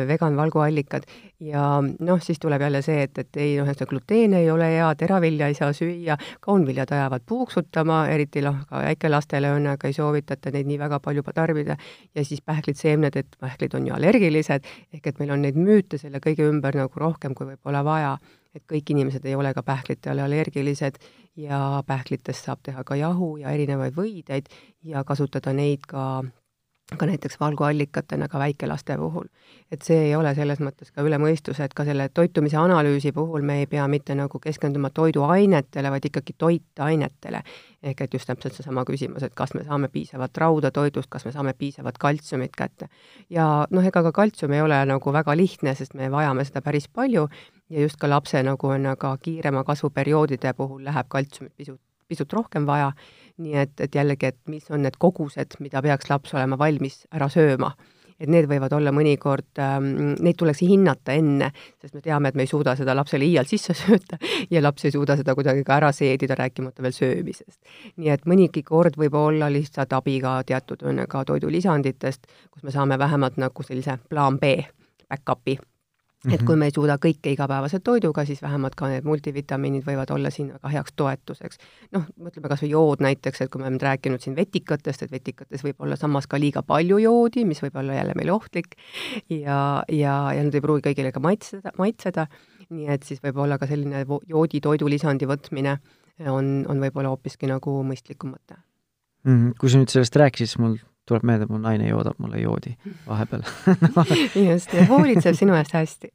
vegan valguallikad. Ja noh, siis tuleb jälle see, et, et ei noh, et see gluteen ei ole hea, teravilja ei saa süüa, kaunviljad ajavad puuksutama, eriti noh, ka väikelastele on, aga ei soovitata neid nii väga palju tarbida, ja siis pähklid, seemned, et pähklid on ju allergilised, ehk et meil on neid müüte selle kõige ümber nagu rohkem, kui võib-olla vaja et kõik inimesed ei ole ka pähklitele allergilised ja pähklitest saab teha ka jahu ja erinevaid võideid ja kasutada neid ka ka näiteks valguallikatena ka väikelaste puhul. et see ei ole selles mõttes ka üle mõistuse, et ka selle toitumise analüüsi puhul me ei pea mitte nagu keskenduma toiduainetele, vaid ikkagi toitainetele. ehk et just täpselt seesama küsimus, et kas me saame piisavat rauda toidust, kas me saame piisavat kaltsiumit kätte. ja noh, ega ka kaltsium ei ole nagu väga lihtne, sest me vajame seda päris palju ja just ka lapse nagu on aga kiirema kasvuperioodide puhul läheb kaltsiumit pisut, pisut rohkem vaja nii et, et jällegi, et mis on need kogused, mida peaks laps olema valmis ära sööma. et need võivad olla mõnikord ähm,, neid tuleks hinnata enne, sest me teame, et me ei suuda seda lapsele iial sisse [laughs] sööta ja laps ei suuda seda kuidagi ka ära seedida, rääkimata veel söömisest. nii et mõnigi kord võib olla lihtsalt abiga teatud ka toidulisanditest, kus me saame vähemalt nagu sellise plaan B, back-up'i et kui mhm. me ei suuda kõike igapäevase toiduga, siis vähemalt ka need multivitamiinid võivad olla siin väga heaks toetuseks. noh, mõtleme kas või jood näiteks, et kui me oleme nüüd rääkinud siin vetikatest, et vetikates võib olla samas ka liiga palju joodi, mis võib olla jälle meile ohtlik ja, ja, ja nad ei pruugi kõigile ka maitseda, maitseda, nii et siis võib-olla ka selline joodi toidulisandi võtmine on, on võib-olla hoopiski nagu mõistlikum mõte mm. kui sa nüüd sellest rääkisid, siis mul tuleb meelde, mu naine joodab mulle joodi vahepeal [laughs] just, ja hoolitseb sinu eest hästi.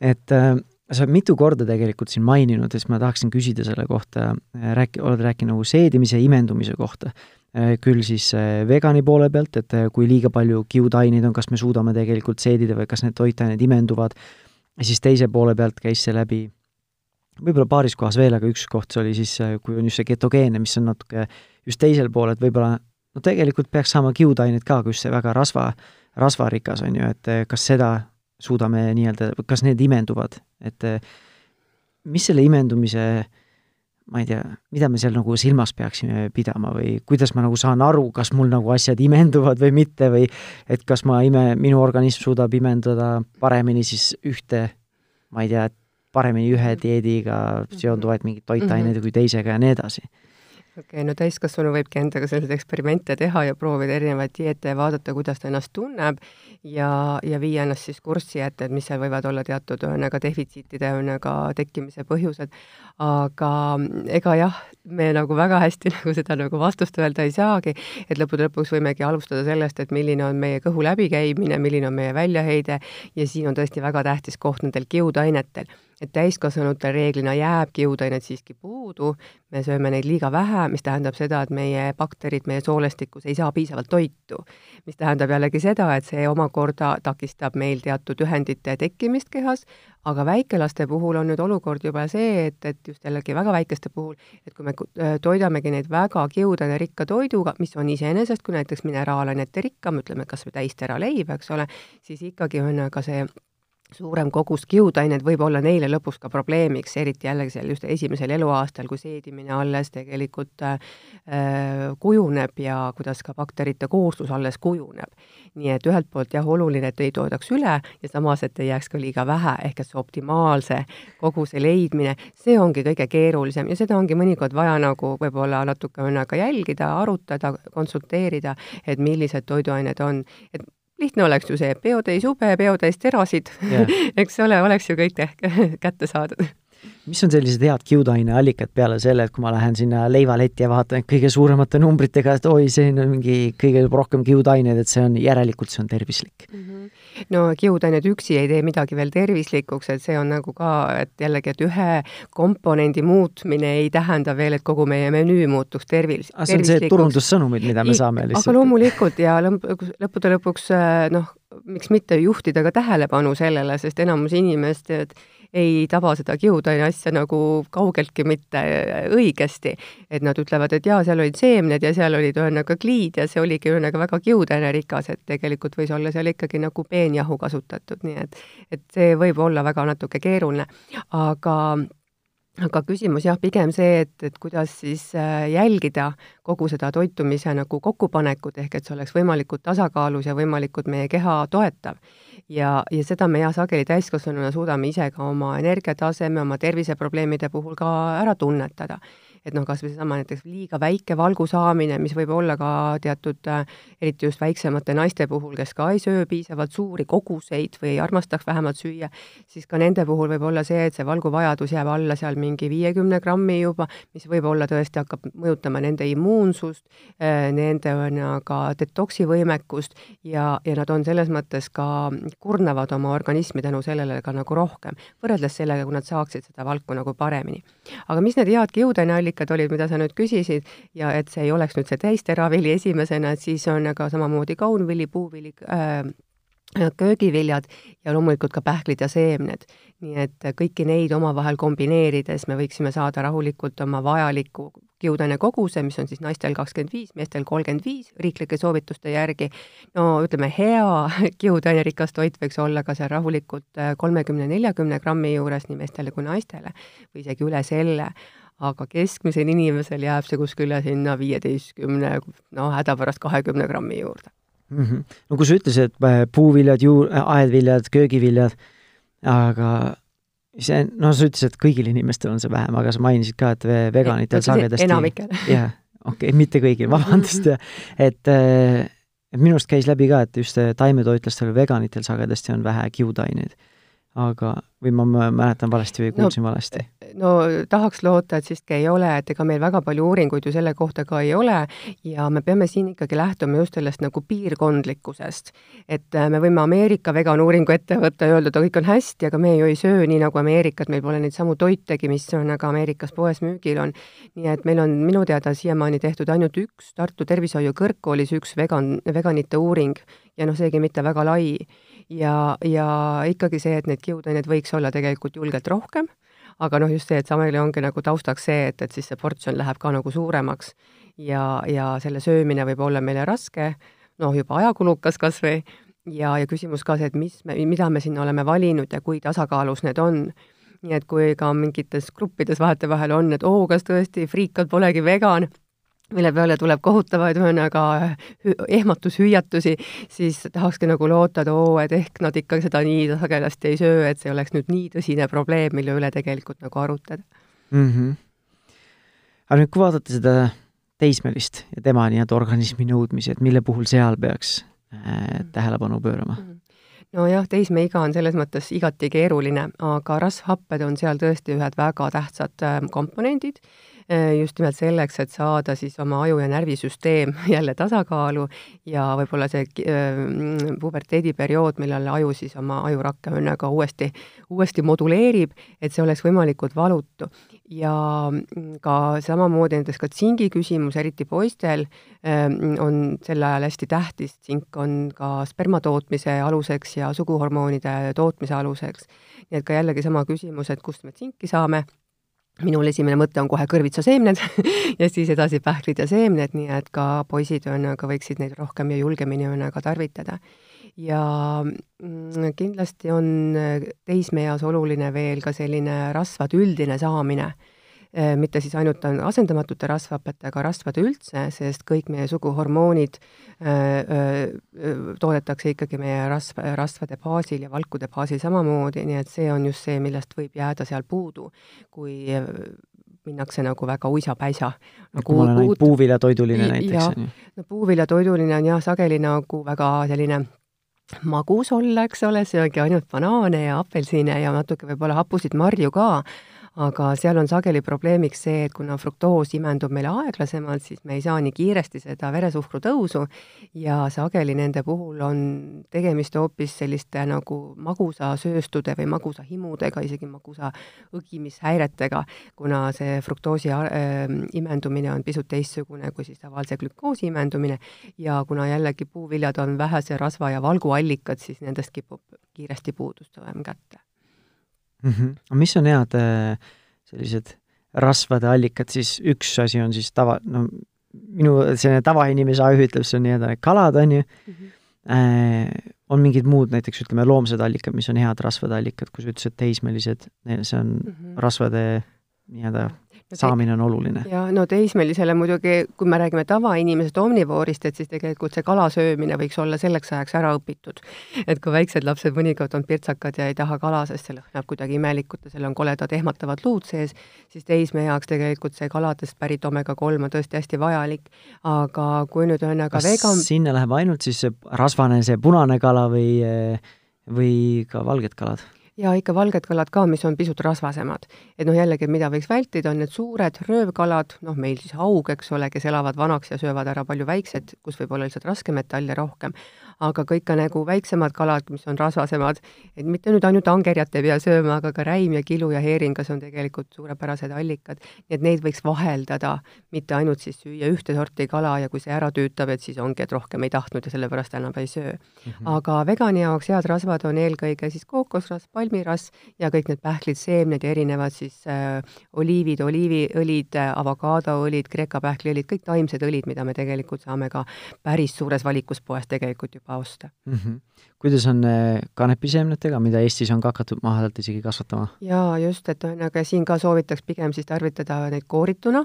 et äh, sa oled mitu korda tegelikult siin maininud ja siis ma tahaksin küsida selle kohta, äh, rääki-, oled rääkinud nagu seedimise, imendumise kohta. Äh, küll siis äh, vegani poole pealt, et kui liiga palju kiudaineid on, kas me suudame tegelikult seedida või kas need toitained imenduvad, ja siis teise poole pealt käis see läbi võib-olla paaris kohas veel, aga üks koht see oli siis, kui on just see ketogeenne, mis on natuke just teisel pool, et võib-olla no tegelikult peaks saama kiudaineid ka, just see väga rasva, rasvarikas on ju, et kas seda suudame nii-öelda, kas need imenduvad, et eh, mis selle imendumise ma ei tea, mida me seal nagu silmas peaksime pidama või kuidas ma nagu saan aru, kas mul nagu asjad imenduvad või mitte või et kas ma ime, minu organism suudab imendada paremini siis ühte, ma ei tea, paremini ühe dieediga seonduvaid mingeid toitaineid mm -hmm. kui teisega ja nii edasi okei okay,, no täiskasvanu võibki endaga selliseid eksperimente teha ja proovida erinevaid dieete ja vaadata, kuidas ta ennast tunneb ja, ja viia ennast siis kurssi, et, et mis seal võivad olla teatud ühesõnaga defitsiitide ühesõnaga tekkimise põhjused. aga ega jah, me nagu väga hästi [laughs] nagu seda nagu vastust öelda ei saagi, et lõppude lõpuks võimegi alustada sellest, et milline on meie kõhu läbikäimine, milline on meie väljaheide ja siin on tõesti väga tähtis koht nendel kiudainetel et täiskasvanutel reeglina jääb kiudainet siiski puudu, me sööme neid liiga vähe, mis tähendab seda, et meie bakterid meie soolestikus ei saa piisavalt toitu. mis tähendab jällegi seda, et see omakorda takistab meil teatud ühendite tekkimist kehas, aga väikelaste puhul on nüüd olukord juba see, et, et just jällegi väga väikeste puhul, et kui me toidamegi neid väga kiudanerikka toiduga, mis on iseenesest, kui näiteks mineraalainete rikkam, ütleme kas või täistera leib, eks ole, siis ikkagi on ka see suurem kogus kiudainet võib olla neile lõpuks ka probleemiks, eriti jällegi seal just esimesel eluaastal, kui seedimine alles tegelikult äh, kujuneb ja kuidas ka bakterite kooslus alles kujuneb. nii et ühelt poolt jah, oluline, et ei toodaks üle ja samas, et ei jääks ka liiga vähe, ehk et see optimaalse koguse leidmine, see ongi kõige keerulisem ja seda ongi mõnikord vaja nagu võib-olla natuke ka jälgida, arutada, konsulteerida, et millised toiduained on, et lihtne oleks ju see, peotäis ube, peotäis terasid yeah. [laughs] eks ole, oleks ju kõik [laughs] kätte saadud mis on sellised head kiudaineallikad peale selle, et kui ma lähen sinna leivaletti ja vaatan kõige suuremate numbritega, et oi, siin on mingi kõige rohkem kiudaineid, et see on, järelikult see on tervislik mm? -hmm. no kiudained üksi ei tee midagi veel tervislikuks, et see on nagu ka, et jällegi, et ühe komponendi muutmine ei tähenda veel, et kogu meie menüü muutuks tervis-. aga see on see turundussõnumid, mida me saame lihtsalt. aga loomulikult ja lõppude lõpuks noh, miks mitte juhtida ka tähelepanu sellele, sest enamus inimesed ei taba seda kiudaine asja nagu kaugeltki mitte õigesti. et nad ütlevad, et jaa, seal olid seemned ja seal olid ühesõnaga kliid ja see oligi ühesõnaga väga kiudainerikas, et tegelikult võis olla seal ikkagi nagu peenjahu kasutatud, nii et et see võib olla väga natuke keeruline, aga aga küsimus jah, pigem see, et, et kuidas siis äh, jälgida kogu seda toitumise nagu kokkupanekut, ehk et see oleks võimalikult tasakaalus ja võimalikult meie keha toetav. ja, ja seda me jah, sageli täiskasvanuna suudame ise ka oma energiataseme, oma terviseprobleemide puhul ka ära tunnetada et noh, kas või seesama näiteks liiga väike valgu saamine, mis võib olla ka teatud, äh, eriti just väiksemate naiste puhul, kes ka ei söö piisavalt suuri koguseid või ei armastaks vähemalt süüa, siis ka nende puhul võib olla see, et see valguvajadus jääb alla seal mingi viiekümne grammi juba, mis võib-olla tõesti hakkab mõjutama nende immuunsust, äh, nende ka detoksi võimekust ja, ja nad on selles mõttes ka, kurnavad oma organismi tänu sellele ka nagu rohkem, võrreldes sellega, kui nad saaksid seda valku nagu paremini. aga mis need head kiudaineallikad allikad olid, mida sa nüüd küsisid, ja et see ei oleks nüüd see täisteravili esimesena, et siis on aga samamoodi kaunvili, puuvili äh,, köögiviljad ja loomulikult ka pähklid ja seemned. nii et kõiki neid omavahel kombineerides me võiksime saada rahulikult oma vajaliku kiudaine koguse, mis on siis naistel kakskümmend viis, meestel kolmkümmend viis riiklike soovituste järgi. no ütleme, hea [laughs] kiudainerikas toit võiks olla ka seal rahulikult kolmekümne, neljakümne grammi juures nii meestele kui naistele või isegi üle selle aga keskmisel inimesel jääb see kuskile sinna viieteistkümne, no hädapärast kahekümne grammi juurde mm. -hmm. no kui sa ütlesid, et äh, puuviljad, juur-, äh, aedviljad, köögiviljad, aga see, no sa ütlesid, et kõigil inimestel on see vähem, aga sa mainisid ka, et veganitel sagedasti enamikel. [laughs] jah, okei okay,, mitte kõigil, vabandust, et äh, minu arust käis läbi ka, et just taimetoitlastel, veganitel sagedasti on vähe kiudaineid aga, või ma mäletan valesti või kuulsin no, valesti? no tahaks loota, et siiski ei ole, et ega meil väga palju uuringuid ju selle kohta ka ei ole ja me peame siin ikkagi lähtuma just sellest nagu piirkondlikkusest. et äh, me võime Ameerika veganuuringu ette võtta ja öelda, et kõik on hästi, aga me ju ei söö nii nagu Ameerikat, meil pole neid samu toitegi, mis on aga Ameerikas poes müügil on. nii et meil on minu teada siiamaani tehtud ainult üks Tartu Tervishoiu Kõrgkoolis üks vegan, veganite uuring ja noh, seegi mitte väga lai ja, ja ikkagi see, et neid kiudaineid võiks olla tegelikult julgelt rohkem, aga noh, just see, et sageli ongi nagu taustaks see, et, et siis see portsjon läheb ka nagu suuremaks ja, ja selle söömine võib olla meile raske, noh, juba ajakulukas kas või, ja, ja küsimus ka see, et mis me, mida me sinna oleme valinud ja kui tasakaalus need on. Nii et kui ka mingites gruppides vahetevahel on, et oo, kas tõesti friikad polegi vegan, mille peale tuleb kohutavaid ühesõnaga ehmatushüüatusi, siis tahakski nagu loota, et oo, et ehk nad ikka seda nii sagedasti ei söö, et see oleks nüüd nii tõsine probleem, mille üle tegelikult nagu arutada mm. -hmm. aga nüüd, kui vaadata seda teismelist ja tema nii-öelda organismi nõudmisi, et mille puhul seal peaks äh, tähelepanu pöörama mm? -hmm nojah, teismeiga on selles mõttes igati keeruline, aga rasvhapped on seal tõesti ühed väga tähtsad äh, komponendid Äh, just nimelt selleks, et saada siis oma aju- ja närvisüsteem [laughs] jälle tasakaalu ja võib-olla see äh, puberteediperiood, millal aju siis oma ajurakke õnnega uuesti, uuesti moduleerib, et see oleks võimalikult valutu. ja mm, ka samamoodi näiteks ka tsingi küsimus, eriti poistel, äh, on sel ajal hästi tähtis, tsink on ka sperma tootmise aluseks ja suguhormoonide tootmise aluseks. nii et ka jällegi sama küsimus, et kust me tsinki saame minul esimene mõte on kohe kõrvitsaseemned [laughs] ja siis edasi pähklid ja seemned, nii et ka poisid ühesõnaga võiksid neid rohkem ja julgemini ühesõnaga tarvitada. ja mm, kindlasti on teismeeas oluline veel ka selline rasvade üldine saamine Äh, mitte siis ainult asendamatute rasvhapetega rasvade üldse, sest kõik meie suguhormoonid äh, äh, toodetakse ikkagi meie rasv, rasvade baasil ja valkude baasil samamoodi, nii et see on just see, millest võib jääda seal puudu, kui minnakse nagu väga uisapäisa nagu. kui ma olen ainult puuviljatoiduline näiteks, on no puuviljatoiduline on jah, sageli nagu väga selline magus olla, eks ole, sööge ainult banaane ja apelsine ja natuke võib-olla hapusid marju ka aga seal on sageli probleemiks see, et kuna fruktoos imendub meile aeglasemalt, siis me ei saa nii kiiresti seda veresuhkru tõusu. Ja sageli nende puhul on tegemist hoopis selliste nagu magusasööstude või magusahimudega, isegi magusa õgimishäiretega, kuna see fruktoosi äh, imendumine on pisut teistsugune kui siis tavalise glükoosi imendumine. Ja kuna jällegi puuviljad on vähese rasva ja valgu allikad, siis nendest kipub kiiresti puudust tulema kätte mm. -hmm. mis on head äh, sellised rasvade allikad, siis üks asi on siis tava, no minu selline tavainimese aju ütleb, see on nii-öelda need kalad, on ju mm, -hmm. äh, on mingid muud, näiteks ütleme, loomsed allikad, mis on head rasvade allikad, kui sa ütlesid teismelised, see on mm -hmm. rasvade nii-öelda saamine on oluline. ja no teismelisele muidugi, kui me räägime tavainimesest omnivoorist, et siis tegelikult see kala söömine võiks olla selleks ajaks ära õpitud. et kui väiksed lapsed mõnikord on pirtsakad ja ei taha kala, sest see lõhnab kuidagi imelikult ja seal on koledad ehmatavad luud sees, siis teisme jaoks tegelikult see kaladest pärit omega-3 on tõesti hästi vajalik. aga kui nüüd ühesõnaga vegan sinna läheb ainult siis see rasvane, see punane kala või, või ka valged kalad? Ja ikka valged kalad ka, mis on pisut rasvasemad. et noh, jällegi, mida võiks vältida, on need suured röövkalad, noh, meil siis haug, eks ole, kes elavad vanaks ja söövad ära palju väiksed, kus võib olla lihtsalt raskmetalle rohkem aga kõik ka nagu väiksemad kalad, mis on rasvasemad, et mitte nüüd ainult angerjat ei pea sööma, aga ka räim ja kilu ja heeringas on tegelikult suurepärased allikad. nii et neid võiks vaheldada, mitte ainult siis süüa ühte sorti kala ja kui see ära tüütab, et siis ongi, et rohkem ei tahtnud ja sellepärast enam ei söö mm. -hmm. aga vegani jaoks head rasvad on eelkõige siis kookosrasv, palmirasv ja kõik need pähklid, seemned ja erinevad siis äh, oliivid, oliiviõlid äh,, avokaadoõlid, Kreeka pähkliõlid, kõik taimsed õlid, mida me tegelikult saame ka päris suures valikus poes tegelikult juba juba osta mm. -hmm. kuidas on äh, kanepiseemnetega, mida Eestis on ka hakatud maha-alt isegi kasvatama? jaa, just, et ühesõnaga siin ka soovitaks pigem siis tarvitada neid koorituna,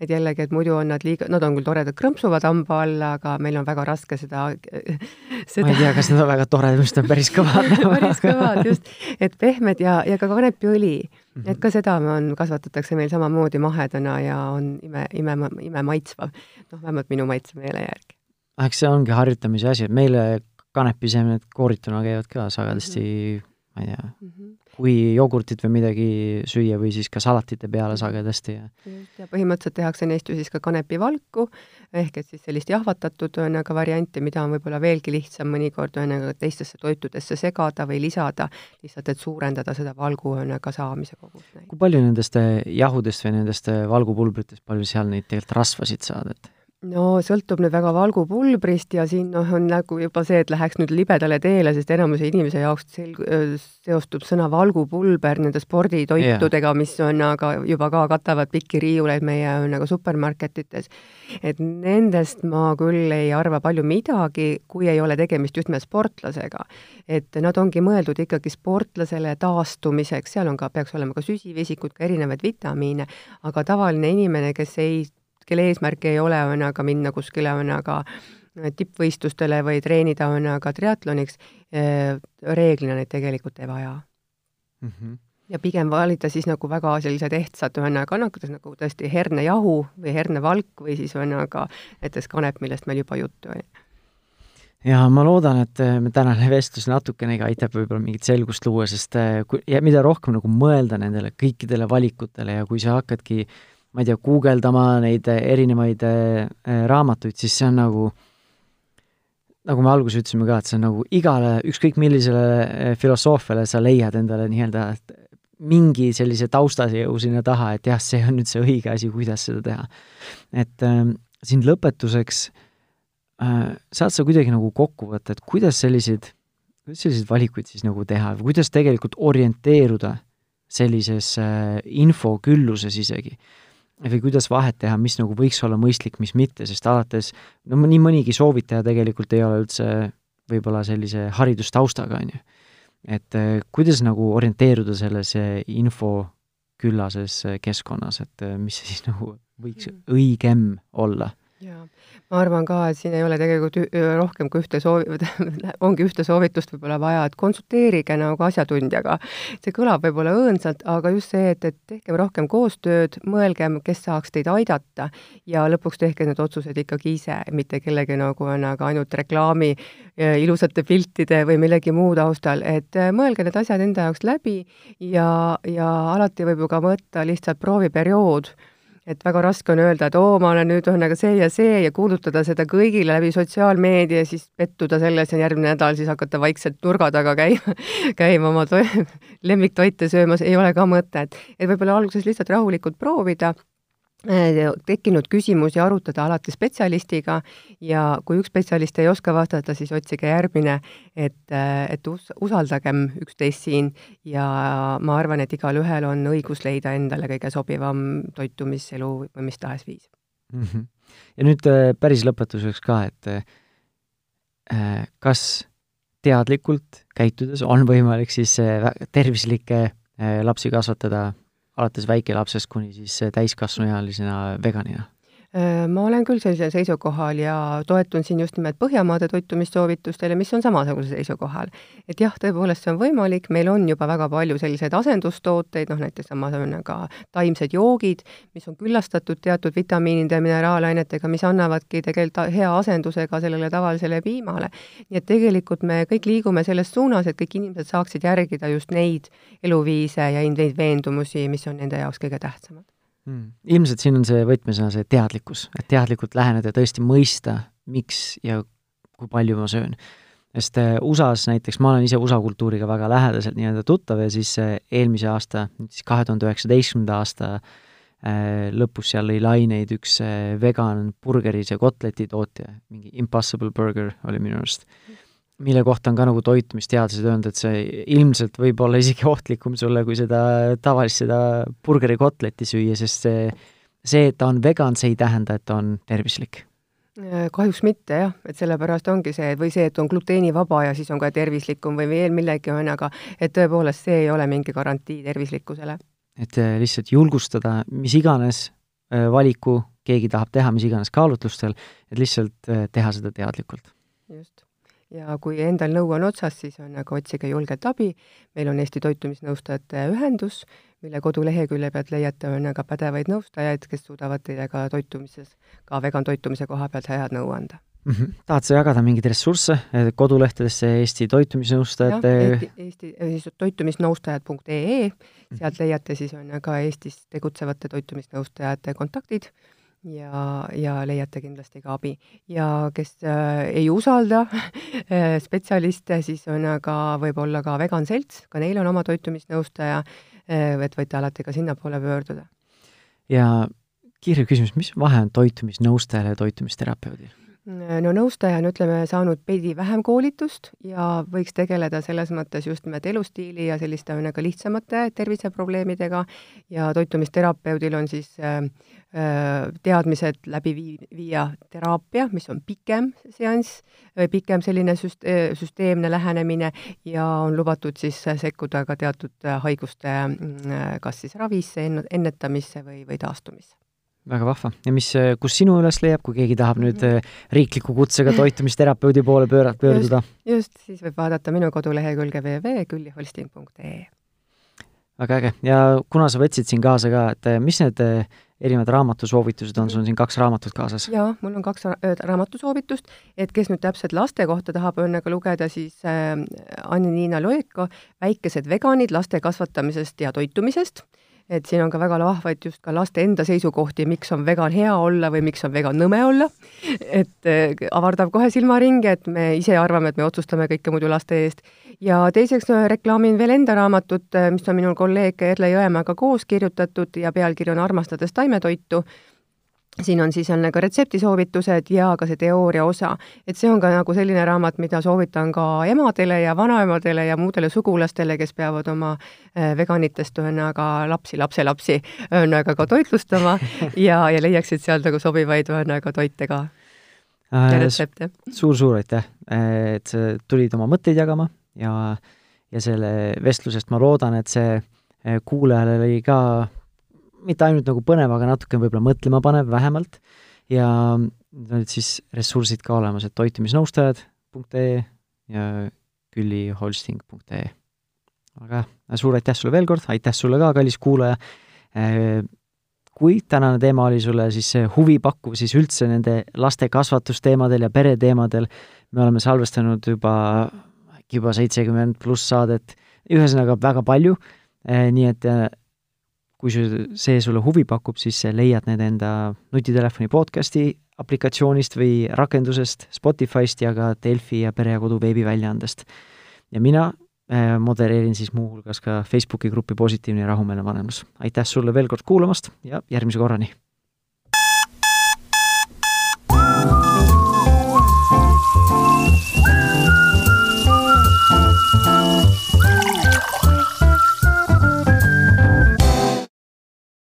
et jällegi, et muidu on nad liiga, nad on küll toredad, krõmpsuvad hamba all, aga meil on väga raske seda, [laughs] seda... ma ei tea, kas need on väga toredad, arust on päris kõvad [laughs] päris kõvad, just. et pehmed ja, ja ka kanepiõli mm, -hmm. et ka seda on, kasvatatakse meil samamoodi mahedana ja on ime, ime, ime maitsvav. noh, vähemalt minu maitsemeele järgi eks see ongi harjutamise asi, et meile kanepiseemned koorituna käivad ka sagedasti mm -hmm. ma ei tea mm, -hmm. kui jogurtit või midagi süüa või siis ka salatite peale sagedasti ja ja põhimõtteliselt tehakse neist ju siis ka kanepivalku, ehk et siis sellist jahvatatud ühesõnaga varianti, mida on võib-olla veelgi lihtsam mõnikord ühesõnaga teistesse toitudesse segada või lisada, lihtsalt et suurendada seda valgu ühesõnaga saamise kogust. kui palju nendest jahudest või nendest valgupulbritest, palju seal neid tegelikult rasvasid saad, et no sõltub nüüd väga valgupulbrist ja siin noh, on nagu juba see, et läheks nüüd libedale teele, sest enamuse inimese jaoks sel-, seostub sõna valgupulber nende sporditoitudega yeah., mis on aga juba ka katavad pikki riiuleid meie nagu supermarketites. et nendest ma küll ei arva palju midagi, kui ei ole tegemist just nimelt sportlasega. et nad ongi mõeldud ikkagi sportlasele taastumiseks, seal on ka, peaks olema ka süsivesikut, ka erinevaid vitamiine, aga tavaline inimene, kes ei kelle eesmärk ei ole, on aga minna kuskile, on aga tippvõistlustele või treenida, on aga triatloniks, eh, reeglina neid tegelikult ei vaja mm. -hmm ja pigem valida siis nagu väga sellised ehtsad ühesõnaga annakutes nagu tõesti hernejahu või hernevalk või siis ühesõnaga näiteks kanep, millest meil juba juttu oli. ja ma loodan, et me tänane vestlus natukenegi aitab võib-olla mingit selgust luua, sest kui, ja mida rohkem nagu mõelda nendele kõikidele valikutele ja kui sa hakkadki äh, ma ei tea, guugeldama neid erinevaid äh, raamatuid, siis see on nagu, nagu me alguses ütlesime ka, et see on nagu igale, ükskõik millisele äh, filosoofiale sa leiad endale nii-öelda mingi sellise taustajõu sinna taha, et jah, see on nüüd see õige asi, kuidas seda teha. et äh, siin lõpetuseks äh, saad sa kuidagi nagu kokku võtta, et kuidas selliseid, kuidas selliseid valikuid siis nagu teha või kuidas tegelikult orienteeruda sellises äh, infokülluses isegi või kuidas vahet teha, mis nagu võiks olla mõistlik, mis mitte, sest alates, no nii mõnigi soovitaja tegelikult ei ole üldse võib-olla sellise haridustaustaga, on ju. et eh, kuidas nagu orienteeruda selles eh, infoküllases eh, keskkonnas, et mis siis nagu võiks mm. õigem olla? Jaa, ma arvan ka, et siin ei ole tegelikult rohkem kui ühte soovi, [laughs] ongi ühte soovitust võib-olla vaja, et konsulteerige nagu asjatundjaga. see kõlab võib-olla õõnsalt, aga just see, et, et tehkem rohkem koostööd, mõelgem, kes saaks teid aidata ja lõpuks tehke need otsused ikkagi ise, mitte kellegi nagu on aga ainult reklaami ilusate piltide või millegi muu taustal, et mõelge need asjad enda jaoks läbi ja, ja alati võib ju ka võtta lihtsalt prooviperiood et väga raske on öelda, et oo, ma olen nüüd ühesõnaga see ja see ja kuulutada seda kõigile läbi sotsiaalmeedia, siis pettuda selles ja järgmine nädal siis hakata vaikselt nurga taga käima, [laughs] käima oma [laughs] lemmiktoite söömas, ei ole ka mõtet. et võib-olla alguses lihtsalt rahulikult proovida tekkinud küsimusi arutada alati spetsialistiga ja kui üks spetsialist ei oska vastata, siis otsige järgmine, et, äh, et us-, usaldagem üksteist siin ja ma arvan, et igalühel on õigus leida endale kõige sobivam toitumiselu või mis tahes viis mm. -hmm. ja nüüd äh, päris lõpetuseks ka, et kas teadlikult käitudes on võimalik siis tervislikke lapsi kasvatada alates väikelapsest kuni siis täiskasvanuealisena veganina? Äh, ma olen küll sellisel seisukohal ja toetun siin just nimelt Põhjamaade toitumissoovitustele, mis on samasugusel seisukohal. et jah, tõepoolest see on võimalik, meil on juba väga palju selliseid asendustooteid, noh näiteks sama on ka taimsed joogid, mis on küllastatud teatud vitamiinide ja mineraalainetega, mis annavadki tegelikult hea asenduse ka sellele tavalisele piimale. nii et tegelikult me kõik liigume selles suunas, et kõik inimesed saaksid järgida just neid eluviise ja neid veendumusi, mis on nende jaoks kõige tähtsamad mm.. ilmselt siin on see võtmesõna see teadlikkus, et teadlikult läheneda tõesti mõista, miks ja kui palju ma söön. sest äh, USA-s näiteks, ma olen ise USA kultuuriga väga lähedaselt nii-öelda tuttav ja siis äh, eelmise aasta, nüüd siis kahe tuhande üheksateistkümnenda aasta äh, lõpus seal lõi laineid üks vegan burgeris ja kotleti tootja, mingi Impossible Burger oli minu arust. Mm mille kohta on ka nagu toitumisteadlased öelnud, et see ilmselt võib olla isegi ohtlikum sulle, kui seda tavalist, seda burgerikotletti süüa, sest see, see, et ta on vegan, see ei tähenda, et ta on tervislik. kahjuks mitte jah, et sellepärast ongi see, või see, et on gluteenivaba ja siis on ka tervislikum või veel millegi, on, aga et tõepoolest, see ei ole mingi garantii tervislikkusele. et äh, lihtsalt julgustada mis iganes äh, valiku keegi tahab teha, mis iganes kaalutlustel, et lihtsalt äh, teha seda teadlikult. just ja kui endal nõu on otsas, siis on aga otsige julgelt abi. meil on Eesti Toitumisnõustajate Ühendus, mille kodulehekülje pealt leiate, on aga pädevaid nõustajaid, kes suudavad teile ka toitumises, ka vegan toitumise koha pealt head nõu anda mm. -hmm. tahad sa jagada mingeid ressursse kodulehtedesse Eesti toitumisnõustajate? Eesti, Eesti, siis toitumisnõustajad.ee, sealt leiate siis on ka Eestis tegutsevate toitumisnõustajate kontaktid ja, ja leiate kindlasti ka abi. ja kes äh, ei usalda [laughs] äh, spetsialiste, siis on ka võib-olla ka Vegan Selts, ka neil on oma toitumisnõustaja äh,, et võite alati ka sinnapoole pöörduda. ja kiire küsimus, mis vahe on toitumisnõustajal ja toitumisterapeudil? No nõustaja on, ütleme, saanud veidi vähem koolitust ja võiks tegeleda selles mõttes just nimelt elustiili ja selliste nagu lihtsamate terviseprobleemidega ja toitumisterapeudil on siis äh, äh teadmised läbi vii-, viia teraapia, mis on pikem seanss, pikem selline süst-, äh, süsteemne lähenemine ja on lubatud siis sekkuda ka teatud haiguste mm, kas siis ravisse, ennetamisse või, või taastumisse väga vahva. ja mis, kus sinu üles leiab, kui keegi tahab nüüd -hmm. riikliku kutsega toitumisterapeudi poole pööra-, pöörduda? just, siis võib vaadata minu kodulehekülge www.külliholsting.ee. väga äge. ja kuna sa võtsid siin kaasa ka, et äh, mis need äh, erinevad raamatusoovitused on, sul on siin kaks raamatut kaasas? jaa, mul on kaks ra raamatusoovitust, et kes nüüd täpselt laste kohta tahab õnnega lugeda, siis äh, Anni-Niina Loeko Väikesed veganid laste kasvatamisest ja toitumisest et siin on ka väga vahvaid just ka laste enda seisukohti, miks on vegan hea olla või miks on vegan nõme olla. et eh, avardab kohe silmaringi, et me ise arvame, et me otsustame kõike muidu laste eest. ja teiseks reklaamin veel enda raamatut, eh, mis on minul kolleeg Erle Jõemaaga koos kirjutatud ja pealkiri on Armastades taimetoitu siin on siis on nagu retseptisoovitused ja ka see teooria osa. et see on ka nagu selline raamat, mida soovitan ka emadele ja vanaemadele ja muudele sugulastele, kes peavad oma äh, veganitest ühesõnaga lapsi, lapselapsi ühesõnaga ka toitlustama [laughs] ja, ja leiaksid sealt nagu sobivaid ühesõnaga toite ka äh,. ja retsepte suur,. suur-suur aitäh, et sa tulid oma mõtteid jagama ja, ja selle vestlusest ma loodan, et see äh, kuulajale oli ka mitte ainult nagu põnev, aga natuke võib-olla mõtlema panev vähemalt, ja olid siis ressursid ka olemas, et toitumisnõustajad.ee ja külliholsting.ee. aga suur aitäh sulle veel kord, aitäh sulle ka, kallis kuulaja, äh, kui tänane teema oli sulle siis huvipakkuv, siis üldse nende laste kasvatusteemadel ja pereteemadel me oleme salvestanud juba äkki juba seitsekümmend pluss saadet, ühesõnaga väga palju, äh, nii et äh, kui see sulle huvi pakub, siis leiad need enda nutitelefoni podcasti aplikatsioonist või rakendusest, Spotify'st ja ka Delfi ja Pere ja Kodu veebiväljaandest. ja mina äh, modereerin siis muuhulgas ka Facebooki gruppi Positiivne ja rahumeelne vanemlus. aitäh sulle veel kord kuulamast ja järgmise korrani!